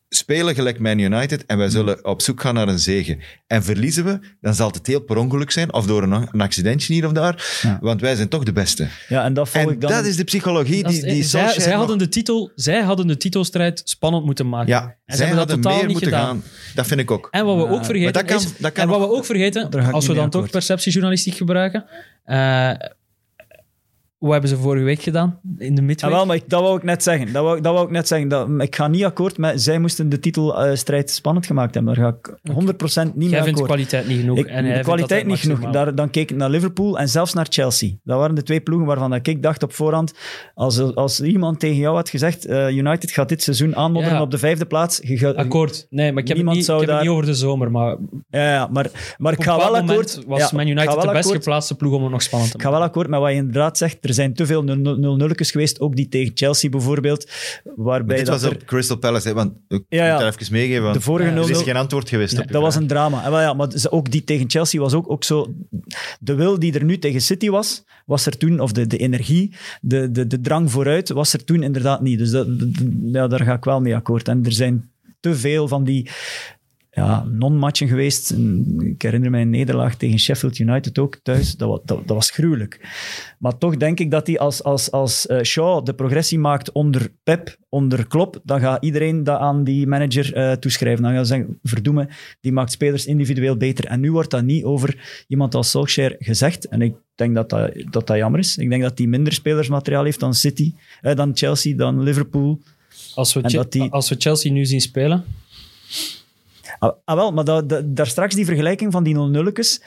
spelen gelijk Man United en wij zullen op zoek gaan naar een zege. En verliezen we, dan zal het heel per ongeluk zijn, of door een, een accidentje hier of daar, Ja. want wij zijn toch de beste. Ja, en dat En ik dan... dat is de psychologie die, die zij, zij, nog- hadden de titel, zij hadden de titelstrijd spannend moeten maken. Ja, en ze zij hebben dat hadden totaal meer niet moeten gedaan. gaan. Dat vind ik ook. En wat we ook vergeten maar dat kan- is, dat kan en wat nog- we ook vergeten, als we dan toch perceptiejournalistiek gebruiken, eh, hoe hebben ze vorige week gedaan in de Ja, midweek? wel, maar ik, dat wou ik net zeggen. Dat wou, dat wou ik net zeggen. Dat, ik ga niet akkoord met... Zij moesten de titelstrijd spannend gemaakt hebben. Daar ga ik 100% niet Jij mee vindt de akkoord. kwaliteit niet genoeg. Ik, en de kwaliteit niet genoeg. Daar, dan keek ik naar Liverpool en zelfs naar Chelsea. Dat waren de twee ploegen waarvan ik dacht op voorhand, als, als iemand tegen jou had gezegd, eh, United gaat dit seizoen aanmodderen Ja. op de vijfde plaats. je Akkoord. Nee, maar ik heb, het niet, zou ik heb het daar- niet over de zomer. Maar Ja, ja, maar, maar ik ga wel akkoord... was ja, Man United de best akkoord- geplaatste ploeg om het nog spannend te Ik ga maken. wel akkoord met wat je inderdaad zegt. Er zijn te veel 0-0'tjes geweest, ook die tegen Chelsea bijvoorbeeld, waarbij Dit dat was er... op Crystal Palace, hè, want ik Ja, ja. moet daar even meegeven, want De vorige er is 0-0 geen antwoord geweest op Dat was een drama. En wel ja, maar ook die tegen Chelsea was ook, ook zo... De wil die er nu tegen City was, was er toen... Of de, de energie, de, de, de drang vooruit, was er toen inderdaad niet. Dus dat- ja, daar ga ik wel mee akkoord. En er zijn te veel van die... ja, non-matchen geweest. Ik herinner mij een nederlaag tegen Sheffield United ook thuis. Dat, dat, dat was gruwelijk. Maar toch denk ik dat hij als, als, als eh, Shaw de progressie maakt onder Pep, onder Klopp, dan gaat iedereen dat aan die manager eh, toeschrijven. Dan gaan ze zeggen, verdoemen, die maakt spelers individueel beter. En nu wordt dat niet over iemand als Solskjaer gezegd. En ik denk dat dat, dat, dat jammer is. Ik denk dat hij minder spelersmateriaal heeft dan City, eh, dan Chelsea, dan Liverpool. Als we, die- als we Chelsea nu zien spelen, Ah, ah, wel, maar dat, dat- daar straks die vergelijking van die 0-0'tjes,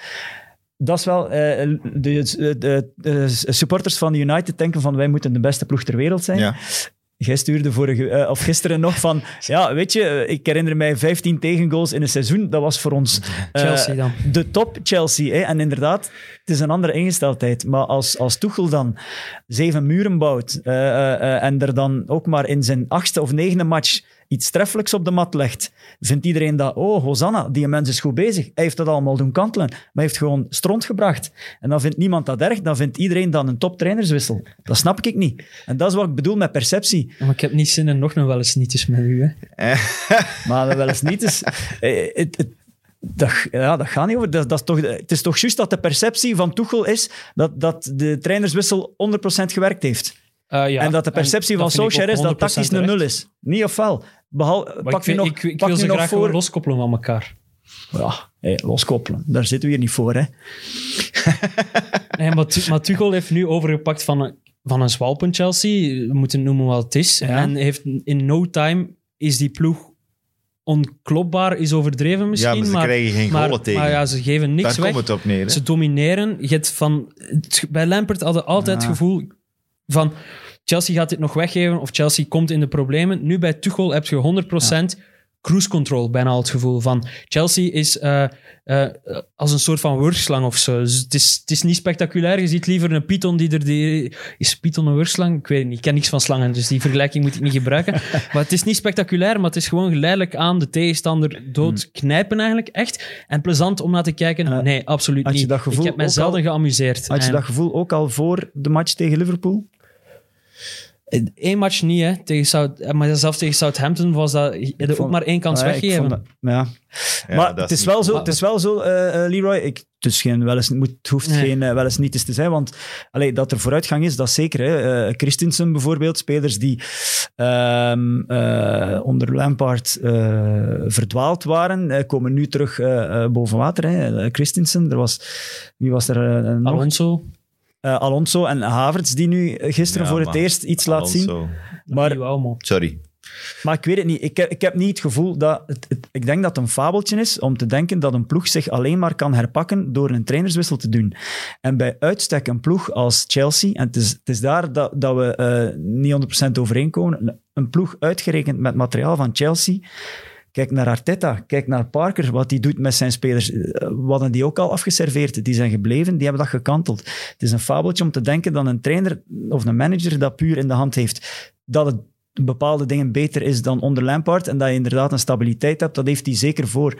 dat is wel... eh, de, de, de supporters van United denken van wij moeten de beste ploeg ter wereld zijn. Ja. Jij stuurde vorige, eh, of gisteren nog van, ja, weet je, eh, ik herinner mij 15 tegengoals in een seizoen. Dat was voor ons eh, Chelsea dan. de top Chelsea. Hè? En inderdaad, is een andere ingesteldheid. Maar als, als Tuchel dan zeven muren bouwt eh, eh, eh, en er dan ook maar in zijn achtste of negende match iets treffelijks op de mat legt, vindt iedereen dat, oh, Hosanna, die mens is goed bezig. Hij heeft dat allemaal doen kantelen, maar hij heeft gewoon stront gebracht. En dan vindt niemand dat erg, dan vindt iedereen dan een toptrainerswissel. Dat snap ik niet. En dat is wat ik bedoel met perceptie. maar ik heb niet zin in nog nog wel eens nietjes met u. Hè. Maar wel eens niet is. eh, het- het- dat, ja, dat gaat niet over. Dat, dat is toch, het is toch juist dat de perceptie van Tuchel is dat, dat de trainerswissel 100% gewerkt heeft. Eh, ja, en dat de perceptie van Solskjaer is dat 100% tactisch een nul is. Niet of wel. Behal, pak ik, vind- nog, ik, ik pak wil ze nog graag voor. loskoppelen van elkaar. Ja, hey, loskoppelen. Daar zitten we hier niet voor. Hè. Nee, maar, Tu- maar Tuchel heeft nu overgepakt van een, van een zwalpend Chelsea. We moeten noemen wat het is. Ja. En heeft in no time is die ploeg onklopbaar, is overdreven misschien. ja, maar ze maar, krijgen geen maar, golen tegen. maar ja, ze geven niks Daar weg. komt het op neer. hè. Ze domineren. Je hebt van, bij Lampert hadden altijd het gevoel van Chelsea gaat dit nog weggeven of Chelsea komt in de problemen. Nu bij Tuchel heb je 100% cruise control, bijna al het gevoel van Chelsea is eh, eh, als een soort van wurgslang of zo. Dus het, is, het is niet spectaculair. Je ziet liever een python die er... Die, is python een wurgslang? Ik weet het niet. Ik ken niks van slangen, dus die vergelijking moet ik niet gebruiken. maar het is niet spectaculair, maar het is gewoon geleidelijk aan de tegenstander dood knijpen eigenlijk, echt. En plezant om naar te kijken. En, nee, absoluut had je niet. dat gevoel ik heb mij zelden al- geamuseerd. Had je En- dat gevoel ook al voor de match tegen Liverpool? Eén match niet, hè. Tegen South, maar zelfs tegen Southampton was dat... Je ook maar één kans Ah, weggeven. dat- ja. Ja, maar dat het is wel zo, het is wel zo, eh, eh, Leroy. Ik, het, is geen wel eens, het moet, het hoeft Nee. geen eh, wel eens niet eens te zijn, want allee, dat er vooruitgang is, dat is zeker. Hè. Eh, Christensen bijvoorbeeld, spelers die ehm, eh, onder Lampard eh, verdwaald waren, eh, komen nu terug eh, eh, boven water. Hè. Eh, Christensen, er was, wie was er eh, nog? Alonso. Eh, Alonso en Havertz, die nu gisteren Ja, voor het eerst iets laat zien. Maar. Sorry. maar ik weet het niet. Ik heb, ik heb niet het gevoel dat... Het, het- ik denk dat het een fabeltje is om te denken dat een ploeg zich alleen maar kan herpakken door een trainerswissel te doen. En bij uitstek een ploeg als Chelsea, en het is, het is daar dat, dat we eh, niet 100% overeenkomen, een, een ploeg uitgerekend met materiaal van Chelsea... Kijk naar Arteta, kijk naar Parker, wat hij doet met zijn spelers. Eh, We hadden die ook al afgeserveerd. Die zijn gebleven, die hebben dat gekanteld. Het is een fabeltje om te denken dat een trainer of een manager dat puur in de hand heeft. Dat het bepaalde dingen beter is dan onder Lampard en dat je inderdaad een stabiliteit hebt, dat heeft hij zeker voor.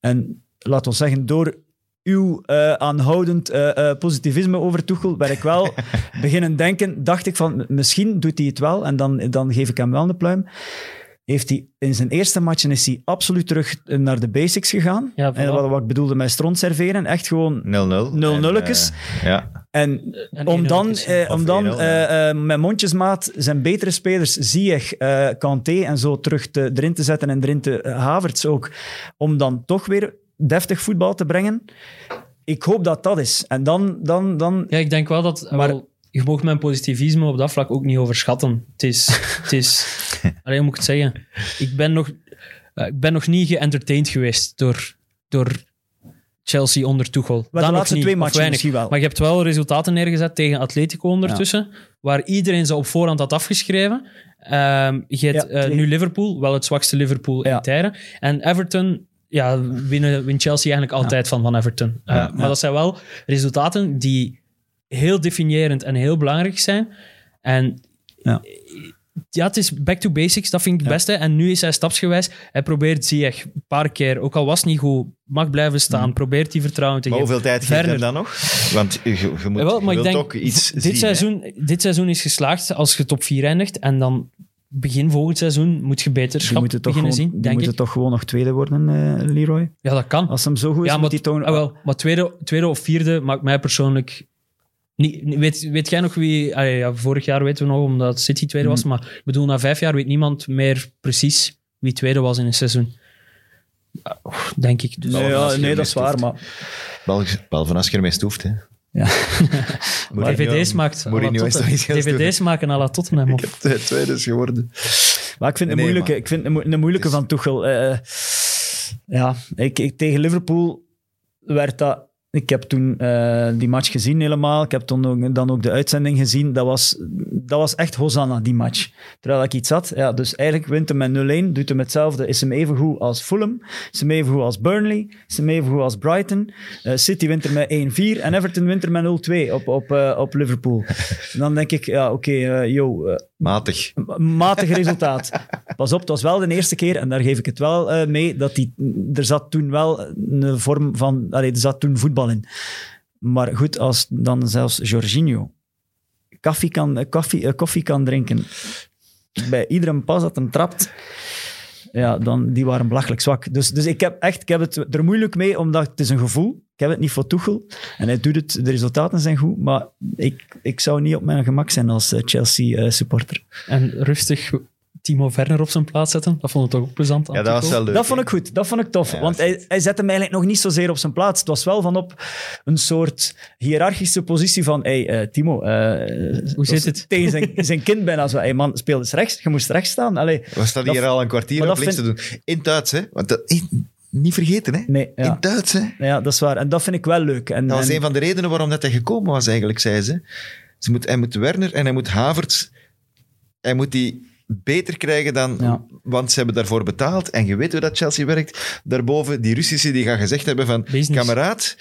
En laat ons zeggen, door uw eh, aanhoudend eh, positivisme over Tuchel, ben ik wel beginnen denken, dacht ik van, misschien doet hij het wel en dan, dan geef ik hem wel een pluim. Heeft hij in zijn eerste matchen is hij absoluut terug naar de basics gegaan. Ja, en wat, wat ik bedoelde met stront serveren, echt gewoon 0-0. 0-0'tjes. En, eh, ja. en En om dan, 1-0'tjes. eh, om dan 1-0, eh, eh, met mondjesmaat zijn betere spelers, Ziyech, eh Kanté en zo terug te, erin te zetten en erin te eh, Havertz ook, om dan toch weer deftig voetbal te brengen. Ik hoop dat dat is. En dan, dan, dan Ja, ik denk wel dat... Maar- wel, je mag mijn positivisme op dat vlak ook niet overschatten. Het is... Het is alleen hoe moet ik het zeggen? Ik ben nog, eh, ik ben nog niet geëntertained geweest door, door Chelsea onder Tuchel. Maar de laatste niet, twee matchen misschien wel. Maar je hebt wel resultaten neergezet tegen Atletico ondertussen, waar iedereen ze op voorhand had afgeschreven. Ehm, je hebt Ja, eh, nu Liverpool, wel het zwakste Liverpool Ja. in tijden. En Everton, ja, winnen, wint Chelsea eigenlijk altijd van, van Everton. Eh, maar dat zijn wel resultaten die heel definiërend en heel belangrijk zijn. En Ja. het is back to basics, dat vind ik het Ja. beste. En nu is hij stapsgewijs. Hij probeert Ziyech een paar keer, ook al was het niet goed, mag blijven staan. Probeert die vertrouwen te Maar geven. hoeveel tijd geeft Verder. dan nog? Want je, je moet, Jawel, maar je ik denk, ook iets dit, zien, hè? seizoen, dit seizoen is geslaagd als je top 4 eindigt. En dan begin volgend seizoen moet je beter beginnen gewoon, zien, denk moeten ik. toch gewoon nog tweede worden, eh, Leroy. Ja, dat kan. Als hem zo goed is, ja, moet maar, hij toch... ah, wel, maar tweede, tweede of vierde maakt mij persoonlijk... Niet- weet, weet jij nog wie... ah, ja, vorig jaar weten we nog, omdat City tweede was. Maar ik bedoel, na vijf jaar weet niemand meer precies wie tweede was in een seizoen. Oef, Denk ik. Dus, Nee, ja, nee, dat is waar, maar... Behalve behalve als je ermee stoeft, hè. Ja. DVD's maakt. DVD's maken à la Tottenham. Ik heb de tweede is geworden. Maar ik vind het Nee, een moeilijke, ik vind een moeilijke is- van Tuchel. Eh, ja, ik, ik, tegen Liverpool werd dat... Ik heb toen eh, die match gezien helemaal. Ik heb toen ook, dan ook de uitzending gezien. Dat was, dat was echt Hosanna, die match. Terwijl ik iets had. Ja, dus eigenlijk wint hem met 0-1. Doet hem hetzelfde. Is hem even goed als Fulham. Is hem even goed als Burnley. Is hem even goed als Brighton. Eh, City wint er met 1-4. En Everton wint er met 0-2 op, op, eh, op Liverpool. En dan denk ik, ja, oké, eh, yo, Matig. matig resultaat. Pas op, het was wel de eerste keer, en daar geef ik het wel mee, dat die, er zat toen wel een vorm van... Allee, er zat toen voetbal in. Maar goed, als dan zelfs Jorginho koffie kan, eh, koffie, eh, koffie kan drinken bij iedere pas dat hem trapt, ja, dan, die waren belachelijk zwak. Dus, dus ik heb echt ik heb het er moeilijk mee, omdat het is een gevoel. Ik heb het niet voor Tuchel. En hij doet het, de resultaten zijn goed, maar ik, ik zou niet op mijn gemak zijn als eh, Chelsea-supporter. en rustig Timo Werner op zijn plaats zetten. Dat vond ik toch ook plezant. Ja, dat was wel leuk. Dat vond ik goed, dat vond ik tof. Ja, want hij, hij zette hem eigenlijk nog niet zozeer op zijn plaats. Het was wel van op een soort hiërarchische positie van hey, eh, Timo, eh, Hoe zit het? Tegen zijn, zijn kind bijna zo. Hey, man, speel eens rechts. Je moest rechts staan. Allee, We staan Dat- hier al een kwartier op links te doen. In Duits, hè. Want dat, niet vergeten, hè. nee, ja. In Duits, hè. ja, dat is waar. En dat vind ik wel leuk. En, Dat was en- een van de redenen waarom dat hij gekomen was, eigenlijk, zei ze. ze moet, hij moet Werner en hij moet Havertz... Hij moet die beter krijgen dan... Ja. Want ze hebben daarvoor betaald. En je weet hoe dat Chelsea werkt. Daarboven, die Russische die gaan gezegd hebben van... Kameraad,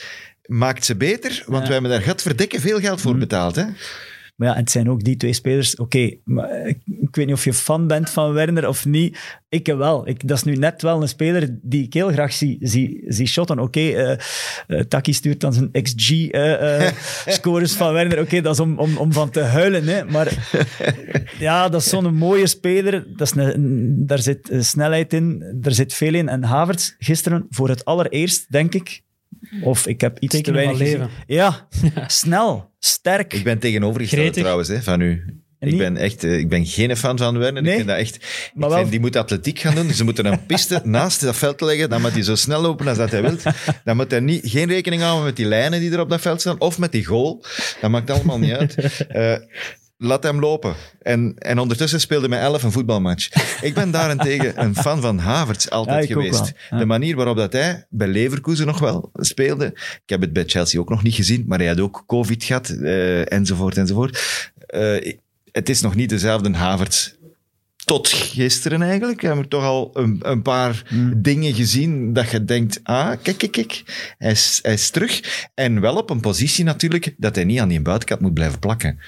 maakt ze beter, want Ja. wij hebben daar gat verdekken veel geld voor Mm. betaald. Hè? Maar ja, het zijn ook die twee spelers. Oké, maar ik, ik weet niet of je fan bent van Werner of niet. Ik wel. Ik, dat is nu net wel een speler die ik heel graag zie, zie, zie shotten. Oké, eh, eh, Taki stuurt dan zijn XG-scores van Werner. Oké, dat is om, om, om van te huilen. Hè. Maar ja, dat is zo'n mooie speler. Dat is een, daar zit eh, snelheid in, er zit veel in. En Havertz gisteren, voor het allereerst, denk ik... Of ik heb iets Tekenen te weinig gezien. Ja, snel, sterk. Ik ben tegenovergesteld Gretig. trouwens hè, van u. Ik ben echt, eh, ik ben geen fan van Werner. Nee? Ik vind dat echt. Maar ik vind, die moet atletiek gaan doen. Ze moeten een piste naast dat veld leggen. Dan moet hij zo snel lopen als dat hij wil. Dan moet hij niet, geen rekening houden met die lijnen die er op dat veld staan. Of met die goal. Dat maakt allemaal niet uit. Eh, laat hem lopen. En, en ondertussen speelde mij elf een voetbalmatch. Ik ben daarentegen een fan van Havertz altijd Ja, geweest. ja. De manier waarop dat hij bij Leverkusen nog wel speelde. Ik heb het bij Chelsea ook nog niet gezien, maar hij had ook COVID gehad, eh, enzovoort, enzovoort. Eh, het is nog niet dezelfde Havertz. Tot gisteren eigenlijk. We hebben toch al een, een paar Hmm. dingen gezien dat je denkt, ah, kijk, kijk, kijk, hij is, hij is terug. En wel op een positie natuurlijk dat hij niet aan die buitenkant moet blijven plakken.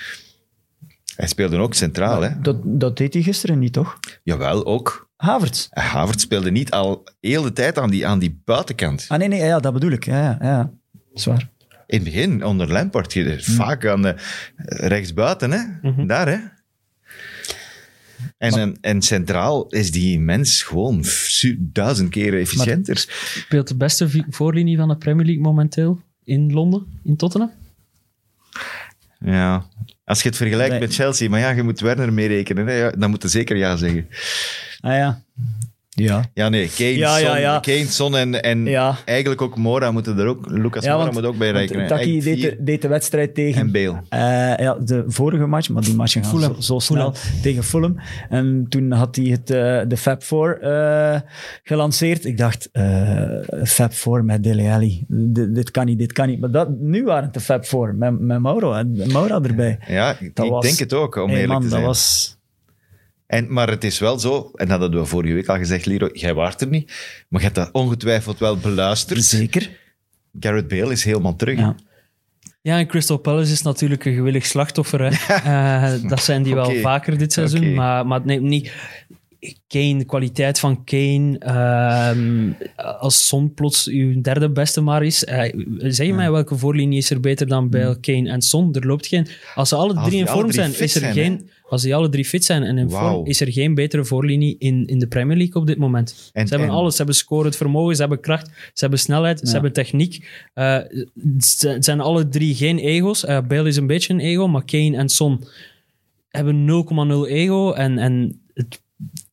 Hij speelde ook centraal, hè? Dat, dat deed hij gisteren niet, toch? Jawel, ook. Havertz. Havertz speelde niet al heel de tijd aan die, aan die buitenkant. Ah, nee, nee, ja, dat bedoel ik. Ja, ja, ja. Zwaar. In het begin, onder Lampard, je- vaak aan de rechtsbuiten, hè? Daar, hè? En, en, en centraal is die mens gewoon duizend keren efficiënter. Speelt de beste voorlinie van de Premier League momenteel in Londen, in Tottenham. Ja. Als je het vergelijkt Nee. met Chelsea, maar ja, je moet Werner meerekenen, dan moet je zeker ja zeggen. Ah ja. Ja. Ja, nee, Kane, Ja, Son, ja. Kane, Son en, en Ja. eigenlijk ook Mora moeten er ook, Lucas Ja, Mora moet ook bij want rekenen. Taki deed de, deed de wedstrijd tegen... En Bale. Eh, ja, de vorige match, maar die matchen gaan Fulham. zo, zo snel tegen Fulham. En toen had hij het, eh, de Fab Four eh, gelanceerd. Ik dacht, eh, Fab Four met Dele Alli. Dit, dit kan niet, dit kan niet. Maar dat, nu waren het de Fab Four met, met Mauro en Mauro erbij. Ja, ik Dat was- denk het ook, om Hey, eerlijk man, te dat zijn. was... En, maar het is wel zo, en dat hadden we vorige week al gezegd, Leroy, jij waart er niet, maar je hebt dat ongetwijfeld wel beluisterd. Zeker. Garrett Bale is helemaal terug. Ja. Ja, en Crystal Palace is natuurlijk een gewillig slachtoffer. Hè. Eh, dat zijn die wel vaker dit seizoen. Maar, maar nee, niet... Kane, de kwaliteit van Kane, ehm, als Son plots uw derde beste maar is, eh, zeg je mij welke voorlinie is er beter dan bij Kane en Son? Er loopt geen... Als ze alle Als drie in vorm zijn, is er zijn, geen... Als die alle drie fit zijn en in vorm, is er geen betere voorlinie in, in de Premier League op dit moment. En- ze hebben en- alles. Ze hebben scorend vermogen, ze hebben kracht, ze hebben snelheid, ze hebben techniek. Ze- het zijn alle drie geen ego's. Eh, Bale is een beetje een ego, maar Kane en Son hebben 0,0 ego. En, en het,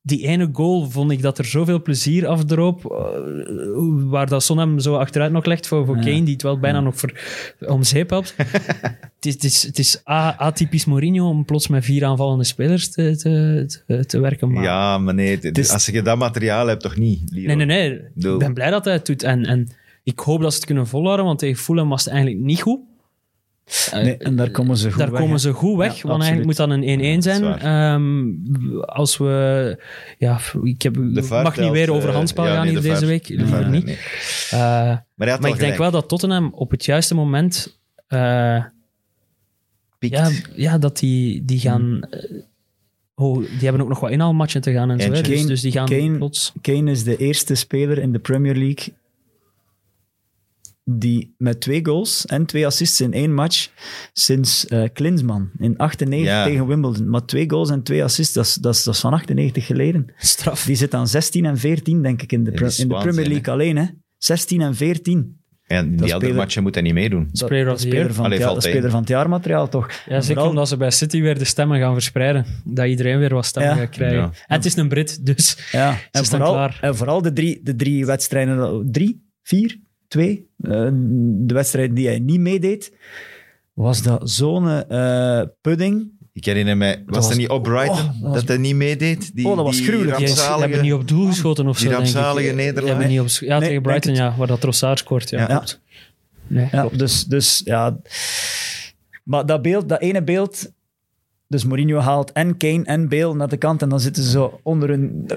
die ene goal vond ik dat er zoveel plezier afdroop. eh, waar dat Son zo achteruit nog legt voor, voor Ja. Kane, die het wel bijna nog voor, om zeep helpt. het is, het is, het is a- atypisch Mourinho om plots met vier aanvallende spelers te, te, te, te werken. Maar Ja, maar nee, het- als je dat materiaal hebt, toch niet? Nee, nee, nee. Ik ben blij dat hij het doet. En, en ik hoop dat ze het kunnen volhouden, want tegen Fulham was het eigenlijk niet goed. Eh, Nee, en daar komen ze goed daar weg, komen ze goed weg, Ja, want eigenlijk moet dat een 1-1 zijn. Ehm, als we... Ja, ik heb, mag niet weer over eh, handspel ja, gaan nee, hier de deze week. de Liever niet. nee. Eh, Maar ik denk wel dat Tottenham op het juiste moment... eh, Piekt. ja, ja, dat die, die gaan... eh, oh, die hebben ook nog wat inhaalmatchen te gaan en zo. Dus, Kane- dus die gaan Kane- plots... Kane is de eerste speler in de Premier League die met twee goals en twee assists in één match sinds eh Klinsman in 98 Ja. tegen Wimbledon. Maar twee goals en twee assists, dat is, dat is, dat is van 98 geleden. Straf. Die zit aan 16 en 14, denk ik, in de, Ja, in de Premier League alleen. Hè. 16 en 14. En die dat andere speler- matchen moet hij niet meedoen. Dat, Speler dat speler van, Allee, valt speler van het jaarmateriaal, toch? Ja, zeker vooral- omdat ze bij City weer de stemmen gaan verspreiden. Dat iedereen weer wat stemmen Ja. gaat krijgen. Ja. En het is een Brit, dus Ja, en staan vooral, klaar. en vooral de drie, de drie wedstrijden, drie, vier, twee, eh, de wedstrijden die hij niet meedeed, was dat zo'n eh, pudding. Ik herinner mij, was, was- er niet op Brighton Oh, dat was- dat hij niet meedeed? Die, Oh, dat was die gruwelijk. die rampzalige- hebben niet op doel geschoten of die zo, denk ik. rampzalige Die op, ja, Nee, tegen Brighton, ja, waar dat Trossard scoort. Ja, Ja. klopt. Nee, Ja, klopt. dus, dus ja. Maar dat beeld, dat ene beeld, dus Mourinho haalt en Kane en Bale naar de kant en dan zitten ze zo onder een...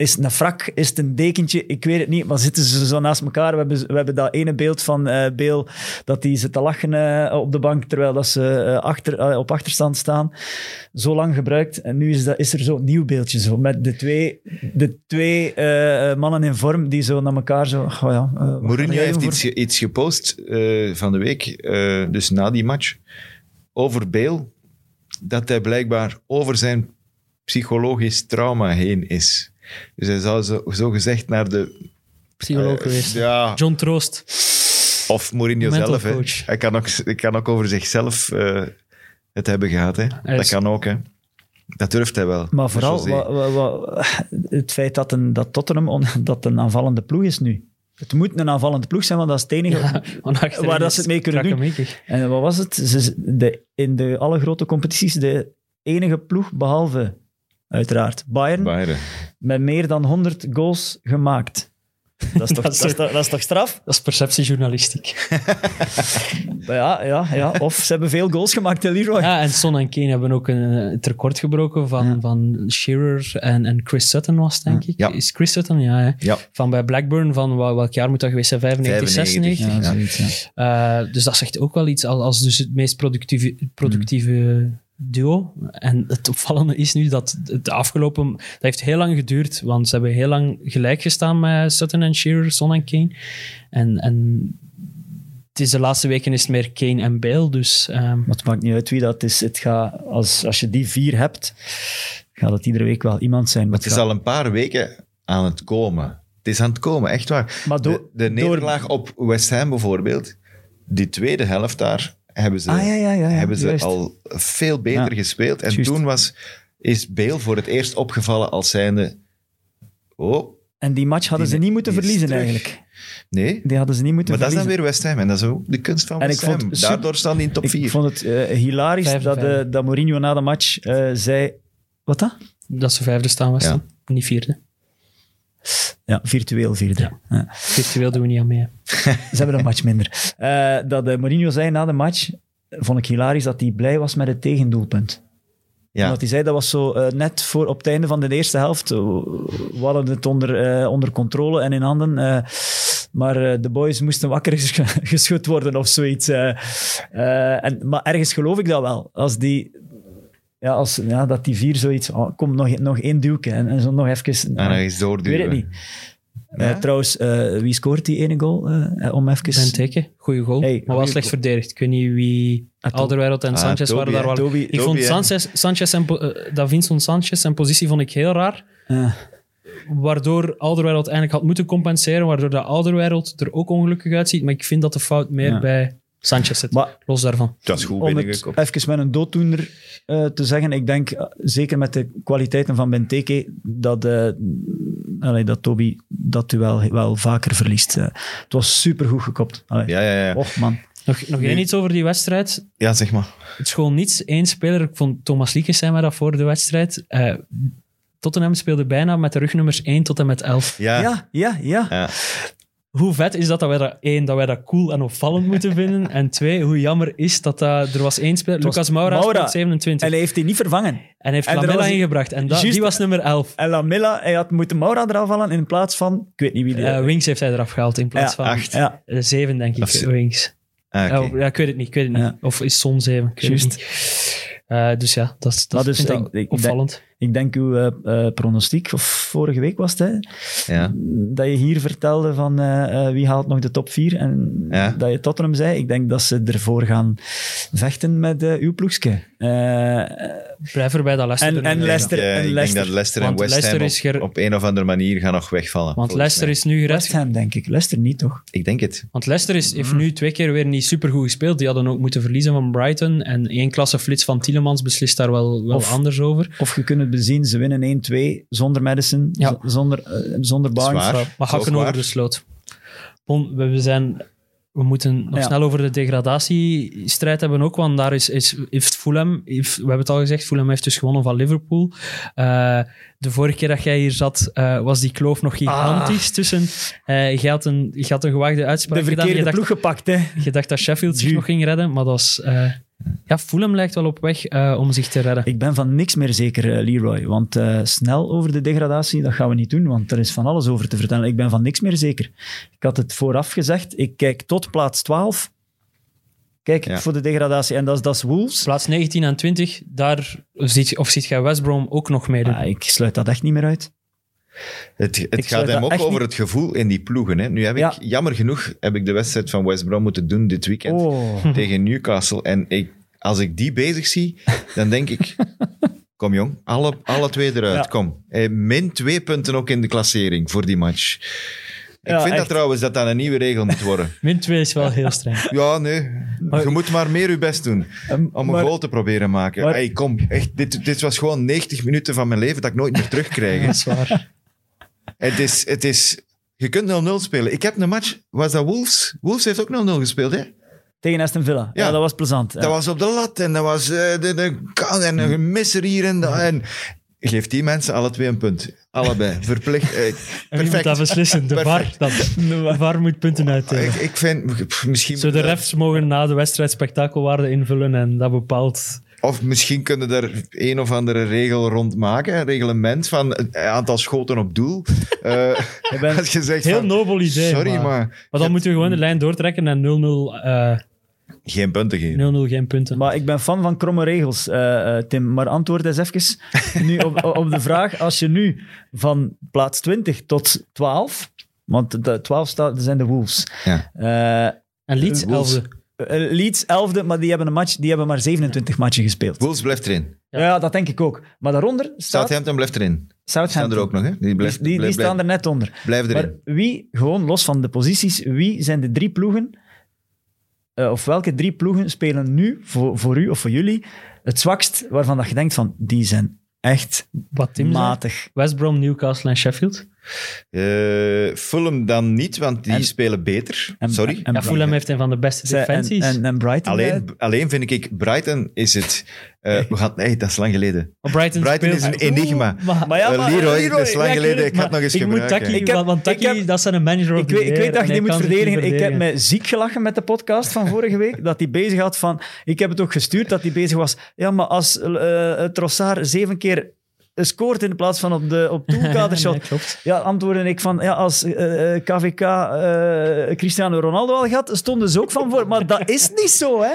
Is het een frak? Is het een dekentje? Ik weet het niet, maar zitten ze zo naast elkaar. We hebben, we hebben dat ene beeld van eh Bale, dat die zit te lachen eh, op de bank, terwijl dat ze eh, achter, op achterstand staan. Zo lang gebruikt. En nu is, dat, is er zo'n nieuw beeldje, zo, met de twee, de twee mannen in vorm die zo naar elkaar zo... Oh ja, Mourinho heeft iets, iets gepost van de week, dus na die match, over Bale, dat hij blijkbaar over zijn psychologisch trauma heen is. Dus hij zou zo, zo gezegd naar de... Psycholoog eh, geweest. Ja, John Troost. of Mourinho Mental zelf. Hè. Hij, kan ook, hij kan ook over zichzelf eh, het hebben gehad. Hè. Dat kan ook. Hè. Dat durft hij wel. Maar vooral José. wa- wa- wa- het feit dat, een, dat Tottenham on- dat een aanvallende ploeg is nu. Het moet een aanvallende ploeg zijn, want dat is het enige. Ja, Waar dat ze het mee kunnen doen. En wat was het? Ze, de, in de alle grote competities de enige ploeg, behalve uiteraard Bayern, Bayern. met meer dan 100 goals gemaakt. Dat is toch, Dat is dat is toch, dat is toch straf? Dat is perceptiejournalistiek. Ja, ja, ja. Of ze hebben veel goals gemaakt, hè, Leroy. Ja, en Son en Kane hebben ook een, het record gebroken van, Ja. van Shearer en, en Chris Sutton was, denk ik. Ja. Is Chris Sutton? Ja, hè. Ja, Van bij Blackburn, van wel- welk jaar moet dat geweest zijn? 95, 95. 96? Ja, zoiets, ja. Eh, dus dat zegt ook wel iets als, als dus het meest productieve, productieve duo. En het opvallende is nu dat het afgelopen... Dat heeft heel lang geduurd, want ze hebben heel lang gelijk gestaan met Sutton en Shearer, Son en Kane. En, en het is de laatste weken is het meer Kane en Bale, dus... ehm, Maar het maakt niet uit wie dat is. Het gaat, als, als je die vier hebt, gaat het iedere week wel iemand zijn. maar het is al een paar weken aan het komen. Het is aan het komen, echt waar. Maar door- de, de door- nederlaag op West Ham bijvoorbeeld, die tweede helft daar, hebben ze, Ah, ja, ja, ja, ja, hebben ze juist. al veel beter Ja, gespeeld. En juist. toen was, is Bale voor het eerst opgevallen als zijnde... Oh, En die match hadden Die- ze niet moeten verliezen terug. eigenlijk. nee. Die hadden ze niet moeten Maar dat is dan verliezen. weer West Ham. En dat is ook de kunst van En West ik vond Ham. Daardoor staan die in top Ik 4. vond het eh, hilarisch dat, eh, dat Mourinho na de match eh, zei... Wat dat? dat ze vijfde staan was Ja. dan. Niet vierde. Ja, virtueel vierde. Ja. Ja. Virtueel doen we niet aan mee. Ze hebben een match minder. Eh, dat eh, Mourinho zei na de match, vond ik hilarisch dat hij blij was met het tegendoelpunt. Ja. Omdat hij zei, dat was zo eh, net voor op het einde van de eerste helft. We hadden het onder, eh, onder controle en in handen. eh, maar eh, de boys moesten wakker ges- geschud worden of zoiets. eh. Eh, en, maar ergens geloof ik dat wel. Als die, ja, als, ja, dat die vier zoiets... Oh, kom, nog, nog één duwke en, en zo nog even... En dan is ik doorduwen. weet het niet. Ja? Eh, trouwens, eh, wie scoort die ene goal? eh, om even... Benteke, goede goal. Hey, maar wel goeie slecht goal. verdedigd. Ik weet niet wie... Ah. Alderweireld en Ah, Sanchez Toby, waren daar wel... Toby, Ik Toby, vond. Sanchez, Sanchez en, Davinson Sanchez zijn positie vond ik heel raar. Waardoor Alderweireld eigenlijk had moeten compenseren. Waardoor de Alderweireld er ook ongelukkig uitziet. Maar ik vind dat de fout meer Ja. bij Sanchez zit. maar Los daarvan. Dat is goed om het binnengekomen. even met een dooddoener eh, te zeggen, ik denk, eh, zeker met de kwaliteiten van Benteke, dat, eh allee, dat Toby dat duel wel vaker verliest. Het was supergoed gekopt. Allee. Ja, ja, ja. Och man. Nog, nog één iets over die wedstrijd. Ja, zeg maar. Het is gewoon niets. Eén speler, ik vond Thomas Liekes zei mij dat voor de wedstrijd. Eh, Tottenham speelde bijna met de rugnummers 1 tot en met 11. Ja. Ja, ja, ja. Ja. Hoe vet is dat dat wij dat, één, dat wij dat cool en opvallend moeten vinden. En twee, hoe jammer is dat, dat er was één speler, Lucas Moura, Moura. speelt 27. En hij heeft die niet vervangen. En hij heeft en Lamella ingebracht. En dat, die was nummer 11. En Lamilla, hij had moeten Maura eraf halen in plaats van, ik weet niet wie die... Eh, Wings heeft hij eraf gehaald in plaats Ja, van acht. ja, eh, zeven, denk ik. Of Wings. Ah, oké. Ja, ja, ik weet het niet. Ik weet het niet. Ja. Of is Son 7? Ik weet Juist. het niet. Eh, dus ja, dat, is- dat ik ik- ik- opvallend. Ik denk uw eh, eh, pronostiek, of vorige week was het, hè, Ja. dat je hier vertelde van eh, wie haalt nog de top 4 en Ja. dat je Tottenham zei. Ik denk dat ze ervoor gaan vechten met uw ploegske. Eh, Blijf erbij dat Leicester En- en Leicester- Ik, en ik denk Leicester. dat Leicester en Want West Ham Leicester op, op een of andere manier gaan nog wegvallen. Want Leicester mij. is nu gered. West Ham, denk ik. Leicester niet, toch? Ik denk het. Want Leicester is, Mhm. heeft nu twee keer weer niet supergoed gespeeld. Die hadden ook moeten verliezen van Brighton. En één klasse flits van Tielemans beslist daar wel, wel Of- anders over. Of je kunt het bezien, ze winnen 1-2 zonder Madison, Ja. zonder, eh, zonder Barnes. Zwaar. Maar hakken over de sloot. Bon, we, we zijn... We moeten nog Ja. snel over de degradatiestrijd hebben ook, want daar is, is, heeft Fulham, heeft, we hebben het al gezegd, Fulham heeft dus gewonnen van Liverpool. Eh, de vorige keer dat jij hier zat, eh, was die kloof nog gigantisch tussen... eh je, had een, je had een gewaagde uitspraak Ah. De gedaan. verkeerde Je dacht, ploeg gepakt, hè. je dacht dat Sheffield zich nog ging redden, maar dat was... ja, Fulham lijkt wel op weg eh, om zich te redden. Ik ben van niks meer zeker, eh, Leroy. Want eh, snel over de degradatie, dat gaan we niet doen, want er is van alles over te vertellen. Ik ben van niks meer zeker. Ik had het vooraf gezegd, ik kijk tot plaats 12. Kijk Ja. voor de degradatie. En dat is, dat is Wolves. Plaats 19 en 20, daar ziet, of ziet jij West Brom ook nog meedoen? Ah, ik sluit dat echt niet meer uit. Het, het gaat hem ook over niet- het gevoel in die ploegen. Hè. Nu heb ik, Ja. jammer genoeg, heb ik de wedstrijd van West Brom moeten doen dit weekend Oh. tegen Newcastle. En ik, als ik die bezig zie, dan denk ik... Kom jong, alle, alle twee eruit, Ja. kom. Eh, min twee punten ook in de klassering voor die match. Ik Ja, vind dat trouwens dat dat een nieuwe regel moet worden. Min 2 is wel heel streng. Ja, nee. Je moet maar meer je best doen Ehm, om een maar- goal te proberen maken. maar- hey, kom, echt, dit, dit was gewoon 90 minuten van mijn leven dat ik nooit meer terugkrijg. Dat is waar. Het is, het is, je kunt 0-0 spelen. Ik heb een match, was dat Wolves? Wolves heeft ook 0-0 gespeeld, hè? Tegen Aston Villa. Ja, Ja. dat was plezant. Ja. Dat was op de lat en dat was eh, de, de en een gemisser hier en daar. En geef die mensen alle twee een punt. Allebei. Verplicht. eh, En wie moet perfect. dat beslissen? De VAR. Perfect. Dan. De VAR moet punten uitdelen. Ik, ik vind, pff, misschien... Zo de refs mogen na de wedstrijd spektakelwaarde invullen en dat bepaalt... Of misschien kunnen er een of andere regel rondmaken, een reglement van een aantal schoten op doel. Uh, je gezegd heel nobel idee. Sorry, maar... Maar, dan moeten we gewoon de lijn doortrekken en eh, 0-0... Geen punten geven. 0-0, geen punten. Maar ik ben fan van kromme regels, eh, Tim. Maar antwoord eens even nu op, op de vraag. Als je nu van plaats 20 tot 12... Want de 12 zijn de Wolves. Ja. en Leeds, 11 Leeds 11e, maar die hebben, een match, die hebben maar 27 matchen gespeeld. Wolves blijft erin. Ja. Ja. dat denk ik ook. Maar daaronder staat Southampton blijft erin. Staan Southampton. er ook nog, hè? Die, blijft, die, die, die blijft- staan er net onder. Blijf Maar erin. wie, gewoon los van de posities, wie zijn de drie ploegen, eh, of welke drie ploegen spelen nu voor, voor u of voor jullie het zwakst, waarvan dat je denkt van, die zijn echt Wat matig. West Brom, Newcastle en Sheffield. Eh Fulham dan niet, want die En- spelen beter. en- Sorry. en- Ja, Fulham heeft een van de beste defensies. en, en Brighton. alleen, alleen vind ik, Brighton is het... eh, we gaan, nee, dat is lang geleden. Maar Brighton, Brighton is een enigma. Oeh, maar- Maar ja, Eh, maar, Leroy, Leroy, dat is lang Ja, geleden. Ik ga het nog eens ik moet gebruiken. Taki, Ik heb- want, Taki, heb- dat zijn een manager of Ik weet, ik weet dat je die hij moet verdedigen. Ik heb me ziek gelachen met de podcast van vorige week. Dat hij bezig had van. Ik heb het ook gestuurd dat hij bezig was. Ja, maar als eh Trossard zeven keer scoort in plaats van op de op doelkadershot. Nee, klopt. Ja, antwoordde ik van, ja, als eh, eh, KVK eh, Cristiano Ronaldo al had, stonden ze ook van voor. Maar dat is niet zo, hè.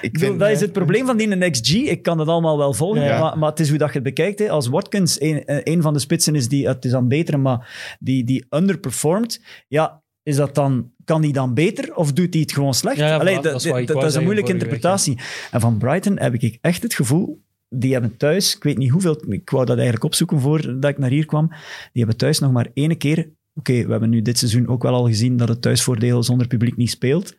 Ik bedoel, vind- dat is het probleem van die XG. Ik kan het allemaal wel volgen, Ja. maar, maar het is hoe dat je het bekijkt. Hè. Als Watkins een, een van de spitsen is die, het is aan betere, maar die, die underperformed, ja, is dat dan, kan die dan beter of doet hij het gewoon slecht? Ja, ja, Allee, voilà, dat, dat is dat- dat een moeilijke week, interpretatie. En van Brighton heb ik echt het gevoel, die hebben thuis, ik weet niet hoeveel, ik wou dat eigenlijk opzoeken voordat ik naar hier kwam, die hebben thuis nog maar ene keer, oké, we hebben nu dit seizoen ook wel al gezien dat het thuisvoordeel zonder publiek niet speelt.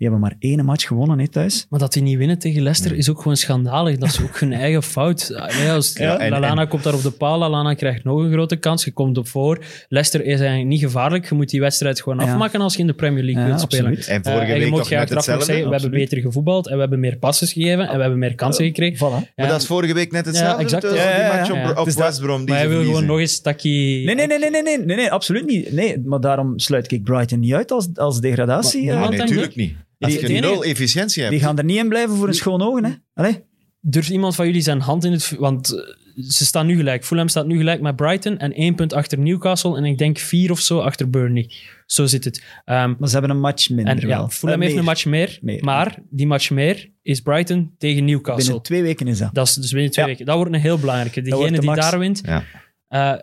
Die hebben maar één match gewonnen hè, thuis. Maar dat die niet winnen tegen Leicester is ook gewoon schandalig. Dat is ook hun eigen fout. Ja, als, Ja, en- en- komt daar op de paal, Lallana krijgt nog een grote kans. Je komt op voor. Leicester is eigenlijk niet gevaarlijk. Je moet die wedstrijd gewoon Ja. afmaken als je in de Premier League Ja, wilt spelen. En vorige Eh, en je week moet toch net hetzelfde. zeggen, we hebben beter gevoetbald en we hebben meer passes gegeven en we hebben meer kansen gekregen. Voilà. Maar dat is vorige week net hetzelfde. exact. dus Ja, ja, die ja, match ja. op, Ja. op Dus dat- West Brom die maar hij wil gewoon nog eens takkie... Nee, nee, nee, nee, nee, nee, nee, nee, absoluut niet. Nee, maar daarom sluit ik Brighton niet uit als, als degradatie. Eh. Natuurlijk niet. Als Die- je enige- nul efficiëntie hebt. die gaan er niet in blijven voor een schoon ogen. Hè? Allee. Durft iemand van jullie zijn hand in het... Want eh, ze staan nu gelijk. Fulham staat nu gelijk met Brighton en één punt achter Newcastle en ik denk vier of zo achter Burnley. Zo zit het. Ehm, Maar ze hebben een match minder en ja, wel. Fulham Eh, heeft een match meer, Meer. maar die match meer is Brighton tegen Newcastle. Binnen twee weken is dat. Dat is dus binnen twee Ja. weken. Dat wordt een heel belangrijke. Degene de die daar wint. Ja. eh,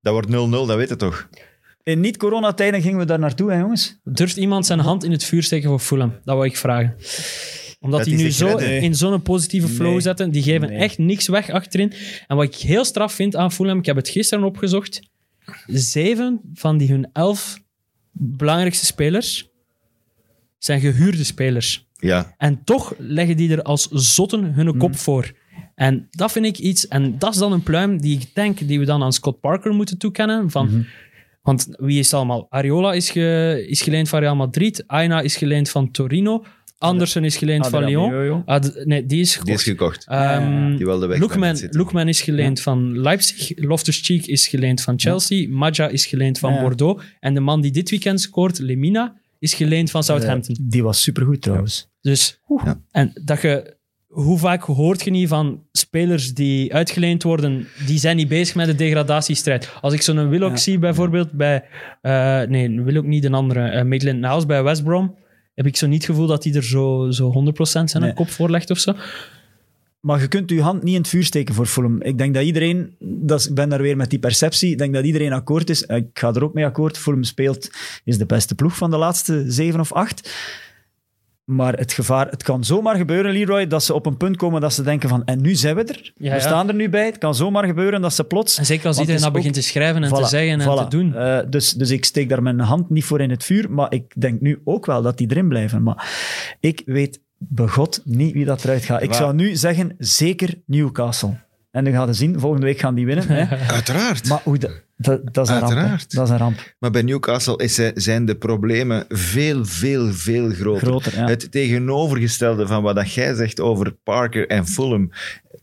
Dat wordt 0-0, dat weet je toch? In niet-coronatijden gingen we daar naartoe, hè, jongens. durft iemand zijn hand in het vuur steken voor Fulham? Dat wou ik vragen. Omdat Dat die nu zo redden. in zo'n positieve flow Nee. zetten. Die geven Nee. echt niks weg achterin. En wat ik heel straf vind aan Fulham, ik heb het gisteren opgezocht. Zeven van die hun elf belangrijkste spelers zijn gehuurde spelers. Ja. En toch leggen die er als zotten hun kop voor. En dat vind ik iets, en dat is dan een pluim die ik denk die we dan aan Scott Parker moeten toekennen. Van, Want wie is het allemaal? Ariola is, ge, is geleend van Real Madrid, Aina is geleend van Torino, Andersen is geleend van Adrian Lyon. Ad- nee, die is Die is gekocht. gekocht. Ehm, Die wilde weg. Lookman, is geleend van Leipzig. Loftus-Cheek is geleend van Chelsea. Maja is geleend van Ja. Bordeaux. En de man die dit weekend scoort, Lemina, is geleend van Southampton. Eh, die was supergoed trouwens. Dus, Ja. en dat je, hoe vaak hoort je niet van spelers die uitgeleend worden, die zijn niet bezig met de degradatiestrijd. Als ik zo'n Willock Ja. zie bijvoorbeeld bij, eh, nee, Willock niet, een andere, uh, Maitland Niles bij West Brom, heb ik zo niet het gevoel dat hij er zo, zo 100% zijn Nee. kop voor legt of zo. Maar je kunt je hand niet in het vuur steken voor Fulham. Ik denk dat iedereen, dat is, ik ben daar weer met die perceptie, ik denk dat iedereen akkoord is. Ik ga er ook mee akkoord. Fulham speelt, is de beste ploeg van de laatste zeven of acht. Maar het gevaar, het kan zomaar gebeuren, Leroy, dat ze op een punt komen dat ze denken van, en nu zijn we er. Ja, we ja. staan er nu bij. Het kan zomaar gebeuren dat ze plots... En zeker als iedereen dat begint te schrijven en te zeggen en voilà. te doen. Eh, dus, dus ik steek daar mijn hand niet voor in het vuur, maar ik denk nu ook wel dat die erin blijven. Maar ik weet begot niet wie dat eruit gaat. Ik Maar- zou nu zeggen, zeker Newcastle. En dan gaan we zien, volgende week gaan die winnen. Hè. Uiteraard. Maar hoe de- dat, dat is een ramp. hè. Dat is een ramp. Maar bij Newcastle is, eh, zijn de problemen veel, veel, veel groter. Groter, ja. Het tegenovergestelde van wat dat jij zegt over Parker en Fulham,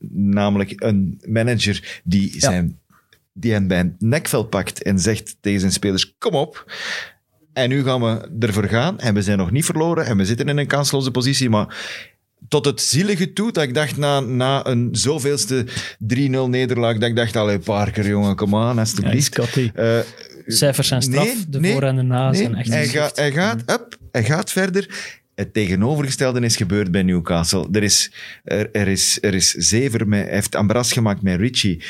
namelijk een manager die, zijn, die hen bij een nekvel pakt en zegt tegen zijn spelers, kom op. En nu gaan we ervoor gaan en we zijn nog niet verloren en we zitten in een kansloze positie, maar tot het zielige toe, dat ik dacht na, na een zoveelste 3-0 nederlaag, dat ik dacht, allee Parker, jongen, kom aan, alsjeblieft. Scotty. Eh, Cijfers zijn straf, Nee, de nee, voor en de na Nee, zijn echt hij, gaat, hij, gaat, up, hij gaat verder. Het tegenovergestelde is gebeurd bij Newcastle. Er is, er, er is, er is Zever, met, hij heeft Ambras gemaakt met Richie.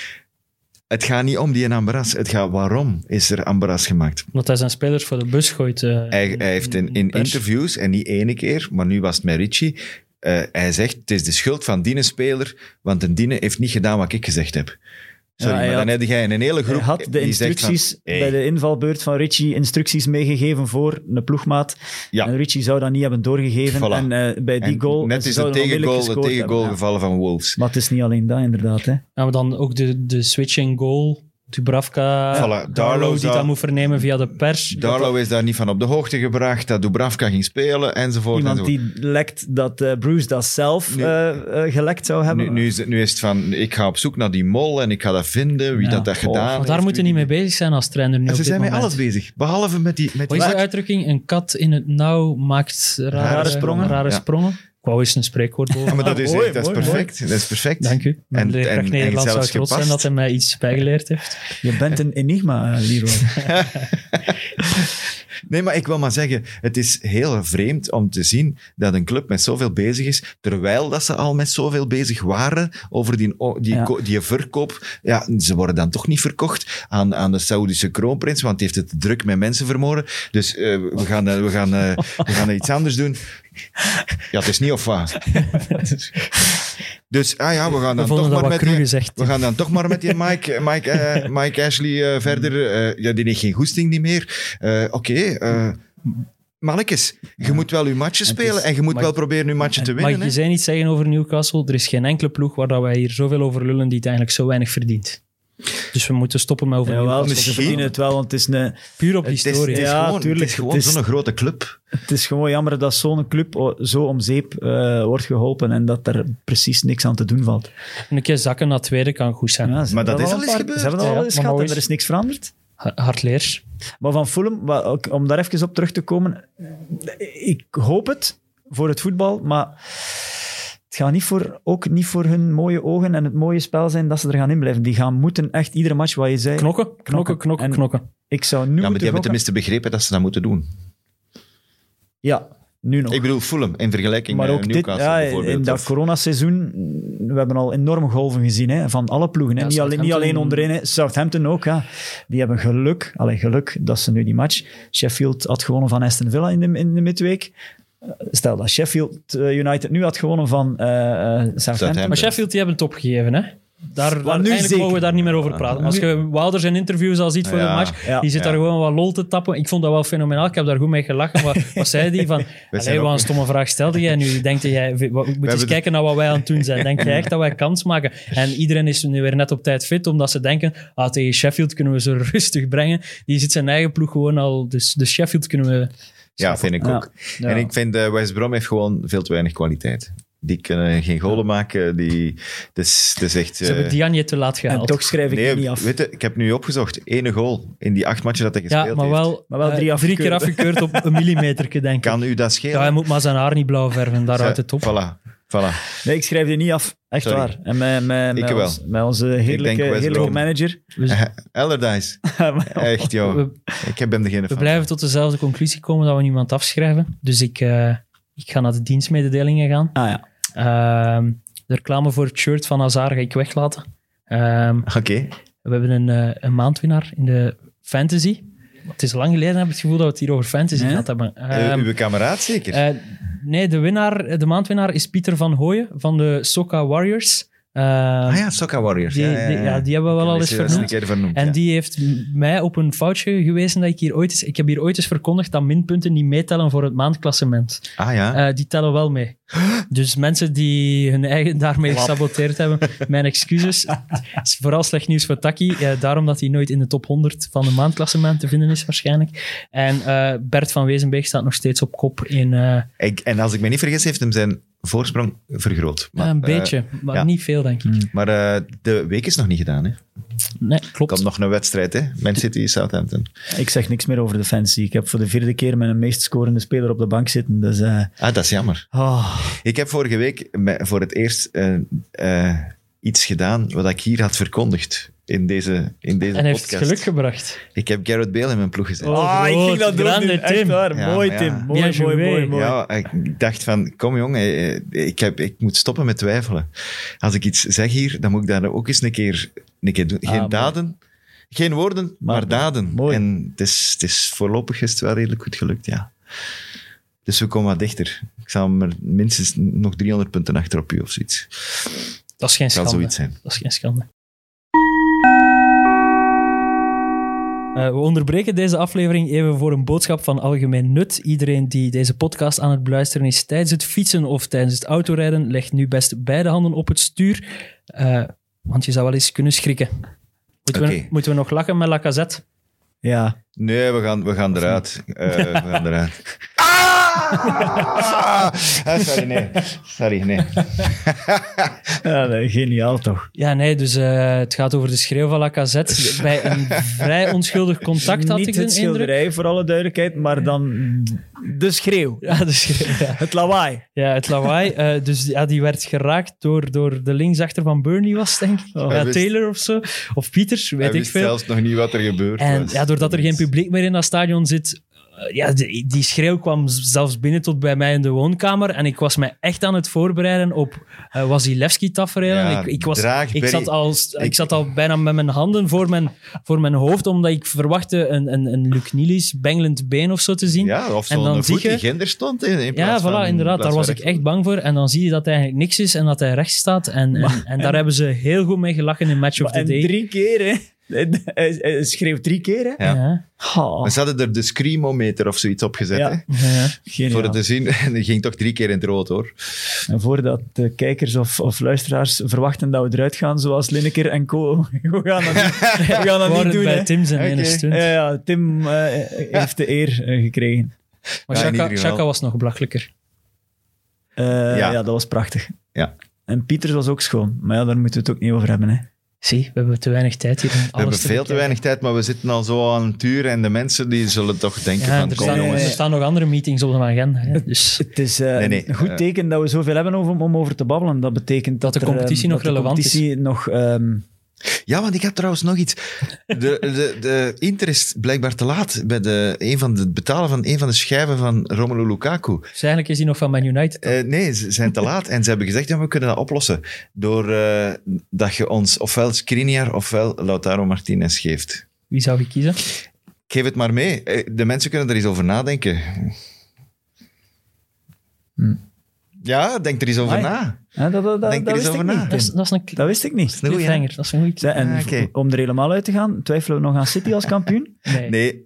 Het gaat niet om die Ambras. Het gaat waarom is er Ambras gemaakt. Omdat hij zijn spelers voor de bus gooit. eh, Hij, hij heeft in, interviews, en niet ene keer, maar nu was het met Richie, eh, hij zegt, het is de schuld van die speler, want een Dine heeft niet gedaan wat ik gezegd heb. Sorry, Ja, hij maar dan had- heb jij een hele Hij groep had de van, instructies hey, bij de invalbeurt van Richie instructies meegegeven voor een ploegmaat. Ja. En Richie zou dat niet hebben doorgegeven. Voilà. En eh, bij die en goal... net is de zouden tegengoal, ja. gevallen van Wolves. Maar het is niet alleen dat, inderdaad. Hè. Ja, maar dan ook de, de switching goal. Dubravka, Voilà, Darlow die dat moet vernemen via de pers. Darlow is daar niet van op de hoogte gebracht, dat Dubravka ging spelen, enzovoort. Iemand enzovoort. die lekt dat eh, Bruce dat zelf Nu- eh, eh, gelekt zou hebben. Nu, nu, is het, nu is het van, ik ga op zoek naar die mol en ik ga dat vinden, wie Ja. dat, dat gedaan heeft. daar moeten niet mee bezig zijn als trainer nu En op ze dit zijn met alles bezig, behalve met die... Met Wat die is de uitdrukking? Een kat in het nauw maakt rare, Rare sprongen. Rare Ja. sprongen. Ik wou eens een spreekwoord boven. Ja, maar dat is, mooi, echt, dat is mooi, perfect. Dat is perfect. Dank u. Mijn En- leerkracht en- Nederlands zou zelfs trots zijn gepast. dat hij mij iets bijgeleerd heeft. Je bent een enigma, Leroy. Nee, maar ik wil maar zeggen, het is heel vreemd om te zien dat een club met zoveel bezig is, terwijl dat ze al met zoveel bezig waren over die, die, Ja. die verkoop. Ja, ze worden dan toch niet verkocht aan, aan de Saoedische kroonprins, want die heeft het druk met mensen vermoorden. Dus eh, we, gaan, eh, we, gaan, eh, we gaan iets anders doen. Ja, het is niet of wat. Dus, ah ja, we gaan dan toch maar met gezegd. we gaan dan toch maar met die Mike, Mike, eh, Mike Ashley eh, verder. Eh, ja, die heeft geen goesting niet meer. Eh, Oké, eh, mannetjes, je moet wel je matchen spelen is- en je moet mag- wel proberen je matchen te Mag winnen. je hè. zei niet zeggen over Newcastle? Er is geen enkele ploeg waar dat wij hier zoveel over lullen die het eigenlijk zo weinig verdient. Dus we moeten stoppen met over Newcastle. ze misschien. het wel, want het is, een, Puur op Het is, historie. het is Ja, gewoon, tuurlijk, het is gewoon het is- zo'n grote club. het is gewoon jammer dat zo'n club zo om zeep eh, wordt geholpen en dat er precies niks aan te doen valt. En een keer zakken naar tweede kan goed zijn. Ja, Maar hebben dat is al al een eens gebeurd. Ze hebben dat Ja, al eens gehad en er is niks veranderd. Ha- Hardleers. Maar van Fulham, om daar even op terug te komen, ik hoop het voor het voetbal, maar het gaat niet voor, ook niet voor hun mooie ogen en het mooie spel zijn dat ze er gaan inblijven. Die gaan moeten echt iedere match, wat je zei, Knokken, knokken, knokken, En- knokken. ik zou nu Ja, maar die hebben tenminste begrepen dat ze dat moeten doen. Ja, nu nog. Ik bedoel Fulham, in vergelijking maar met ook dit, Newcastle ja, bijvoorbeeld. in dat Of- coronaseizoen, we hebben al enorme golven gezien hè, van alle ploegen. Hè. Ja, niet, alleen, niet alleen onderin, hè. Southampton ook. Ja. Die hebben geluk, allee, geluk dat ze nu die match... Sheffield had gewonnen van Aston Villa in de, in de midweek. Stel dat Sheffield eh, United nu had gewonnen van eh, eh, Southampton. Southampton. Maar Sheffield die hebben het opgegeven, hè? Daar, daar nu eigenlijk zeker. mogen we daar niet meer over praten. Als je Wilder zijn interviews al ziet voor Ja. de match, Ja. die zit Ja. daar gewoon wat lol te tappen. Ik vond dat wel fenomenaal. Ik heb daar goed mee gelachen. Wat, wat zei die? Van, allee, wat een stomme vraag stelde jij nu. Denk jij, wat, moet eens kijken naar wat wij aan het doen zijn. Denk jij echt dat wij kans maken? En iedereen is nu weer net op tijd fit, omdat ze denken, ah, tegen Sheffield kunnen we ze rustig brengen. Die zit zijn eigen ploeg gewoon al, dus, dus Sheffield kunnen we... Ja, vind ik ook. Ja. En ik vind eh, West Brom heeft gewoon veel te weinig kwaliteit. Die kunnen geen golen maken. Die, het is echt... Ze hebben eh, Dianje te laat En gehaald. toch schrijf ik nee, het niet af. Weet je, ik heb nu opgezocht. Ene goal in die acht matchen dat hij gespeeld ja, maar heeft. wel, Maar wel eh, drie drie keer afgekeurd. afgekeurd op een millimeter, denk ik. Kan u dat schelen? Ja, hij moet maar zijn haar niet blauw verven, daar houdt het op. Voilà, voilà. Nee, ik schrijf die niet af. Echt Sorry. waar. En met, met, met, Ik wel. ons- met onze heerlijke, heerlijke manager. Allardyce. Echt, joh. We, Ik heb hem degene we van. blijven tot dezelfde conclusie komen dat we niemand afschrijven. Dus ik, eh, ik ga naar de dienstmededelingen gaan. Ah ja. Ehm, de reclame voor het shirt van Hazard ga ik weglaten. Ehm, Oké. we hebben een, eh, een maandwinnaar in de fantasy. Het is lang geleden, heb ik het gevoel dat we het hier over fantasy gehad hebben. Eh, Ehm, uw kameraad zeker? eh, nee, de, winnaar, de maandwinnaar is Pieter van Hooyen van de Soka Warriors. Ehm, ah ja, Soccer Warriors. die- ja, ja, die- ja, die hebben we wel al eens is vernoemd. een vernoemd. En die heeft mij op een foutje gewezen dat ik hier ooit eens... Ik heb hier ooit eens verkondigd dat minpunten niet meetellen voor het maandklassement. Ah ja. Eh, die tellen wel mee. Dus mensen die hun eigen daarmee gesaboteerd hebben, mijn excuses. Het is vooral slecht nieuws voor Taki. eh, daarom dat hij nooit in de top 100 van de maandklassement te vinden is waarschijnlijk. En eh, Bert van Wezenbeek staat nog steeds op kop in... eh, Ik, en als ik me niet vergis, heeft hem zijn voorsprong vergroot. Maar, een eh, beetje, maar ja. niet veel, denk ik. maar de week is nog niet gedaan. Hè. Nee, klopt. komt nog een wedstrijd, hè? Man City, Southampton. Ik zeg niks meer over de fantasy. Ik heb voor de vierde keer mijn meest scorende speler op de bank zitten. Dus, eh, Ah, dat is jammer. ah. Ik heb vorige week voor het eerst eh, eh, iets gedaan wat ik hier had verkondigd in deze, in deze En heeft podcast. geluk gebracht. Ik heb Garrett Bale in mijn ploeg gezet. Oh, Ah, ik ging dat doen. Echt Tim. waar. Ja, mooi, ja. Tim. Mooi, mooi, mooi, mooi. Ja, ik dacht van, kom jongen, eh, ik, heb, ik moet stoppen met twijfelen. Als ik iets zeg hier, dan moet ik dat ook eens een keer, een keer doen. Geen Ah, mooi. daden, geen woorden, maar, Maar- daden. mooi. En het is, het is voorlopig is het wel redelijk goed gelukt, ja. Dus we komen wat dichter. Ik zal maar minstens nog 300 punten achter op u of zoiets. Dat is geen schande. zoiets zijn. Dat is geen schande. Eh, we onderbreken deze aflevering even voor een boodschap van algemeen nut. Iedereen die deze podcast aan het beluisteren is tijdens het fietsen of tijdens het autorijden, legt nu best beide handen op het stuur, eh, want je zou wel eens kunnen schrikken. Moeten, we, moeten we nog lachen met Lacazette? Ja. Nee, we gaan, we gaan eruit. Eh, we gaan eruit. Ah! Ah, sorry, nee. Sorry, nee. Ja, nee, geniaal toch? Ja, nee, dus eh, het gaat over de schreeuw van Lacazette. Bij een vrij onschuldig contact had Niet ik de het indruk. schilderij, voor alle duidelijkheid, maar dan de schreeuw. Ja, de schreeuw, ja. Het lawaai. Ja, het lawaai. eh, dus ja, die werd geraakt door, door de linksachter van Burnley, was denk ik. Oh. ja, wist- Taylor of zo. Of Pieters, weet Hij ik wist veel. zelfs nog niet wat er gebeurd En was. ja, doordat er geen publiek meer in dat stadion zit, ja, die, die schreeuw kwam zelfs binnen tot bij mij in de woonkamer. En ik was mij echt aan het voorbereiden op uh, Wasilewski-tafereelen. Ja, ik, ik, was, draag, ik, zat al, ik, Ik- zat al bijna met mijn handen voor mijn, voor mijn hoofd, omdat ik verwachtte een, een, een Luc Nielis bengelend been of zo te zien. Ja, of En dan zo'n zie voet die ginder stond. In, in Ja, voilà, van- inderdaad. Daar was ik echt bang voor. En dan zie je dat hij eigenlijk niks is en dat hij rechts staat. En, en, en daar hebben ze heel goed mee gelachen in Match of the En Day. drie keer, hè. Hij, hij- hij schreeuwt drie keer, hè. Ja. Oh, ze hadden er de screamometer of zoiets op gezet. Ja. Hè? Voor het te zien. En die ging toch drie keer in het rood, hoor. En voordat de kijkers of, of luisteraars verwachten dat we eruit gaan, zoals Lineker en co. We gaan dat niet, we gaan dat We niet doen, bij hè. Tim zijn ene Oké. stunt. Ja, ja, Tim eh, heeft de eer eh, gekregen. Maar Chaka, was nog belachelijker. Eh, Ja. ja. dat was prachtig. Ja. En Pieters was ook schoon. Maar ja, daar moeten we het ook niet over hebben. Hè. Zie, we hebben te weinig tijd hier. om We hebben veel te weinig tijd, maar we zitten al zo aan het uur. En de mensen die zullen toch denken Ja, van, er, kom staan, jongens. er staan nog andere meetings op de agenda. Hè. Dus Het is eh, Nee, nee, een goed eh. teken dat we zoveel hebben over, om over te babbelen. Dat betekent dat, de er, competitie nog dat de relevant is. nog... ehm, Ja, want ik heb trouwens nog iets. De, de, de Inter is blijkbaar te laat bij de, een van de, het betalen van een van de schijven van Romelu Lukaku. dus eigenlijk is hij nog van Man United. Eh, nee, ze zijn te laat. En ze hebben gezegd, ja, we kunnen dat oplossen. Door eh, dat je ons ofwel Skriniar ofwel Lautaro Martinez geeft. Wie zou je kiezen? Ik geef het maar mee. Eh, De mensen kunnen er eens over nadenken. Hm. Ja, denk er eens over Amai. na. Hè, dat, dat, dat, dat wist ik niet. Dat is, dat is een Dat wist ik niet. een goeie, cliffhanger. Dat is een goeie. En Ah, om er helemaal uit te gaan, twijfelen we nog aan City als kampioen? Nee. Nee,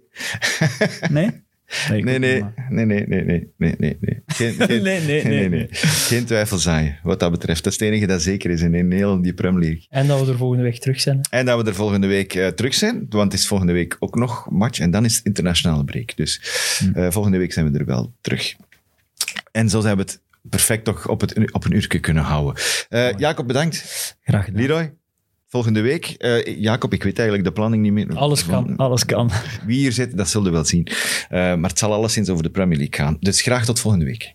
Nee? Nee, nee, nee, nee, nee, nee, nee, nee, nee, nee. Geen, geen, Nee, nee, nee, nee. Geen twijfel zaaien, wat dat betreft. Dat is het enige dat zeker is in, in heel die Premier League. En dat we er volgende week terug zijn. En dat we er volgende week eh, terug zijn, want het is volgende week ook nog match en dan is het internationale break. Dus eh, volgende week zijn we er wel terug. En zo zijn we het perfect toch op, het, op een uurtje kunnen houden. Eh, Jacob, bedankt. Graag gedaan. Leroy, volgende week. Eh, Jacob, ik weet eigenlijk de planning niet meer. Alles kan. Alles kan. Wie hier zit, dat zullen we wel zien. Eh, maar het zal alleszins over de Premier League gaan. Dus graag tot volgende week.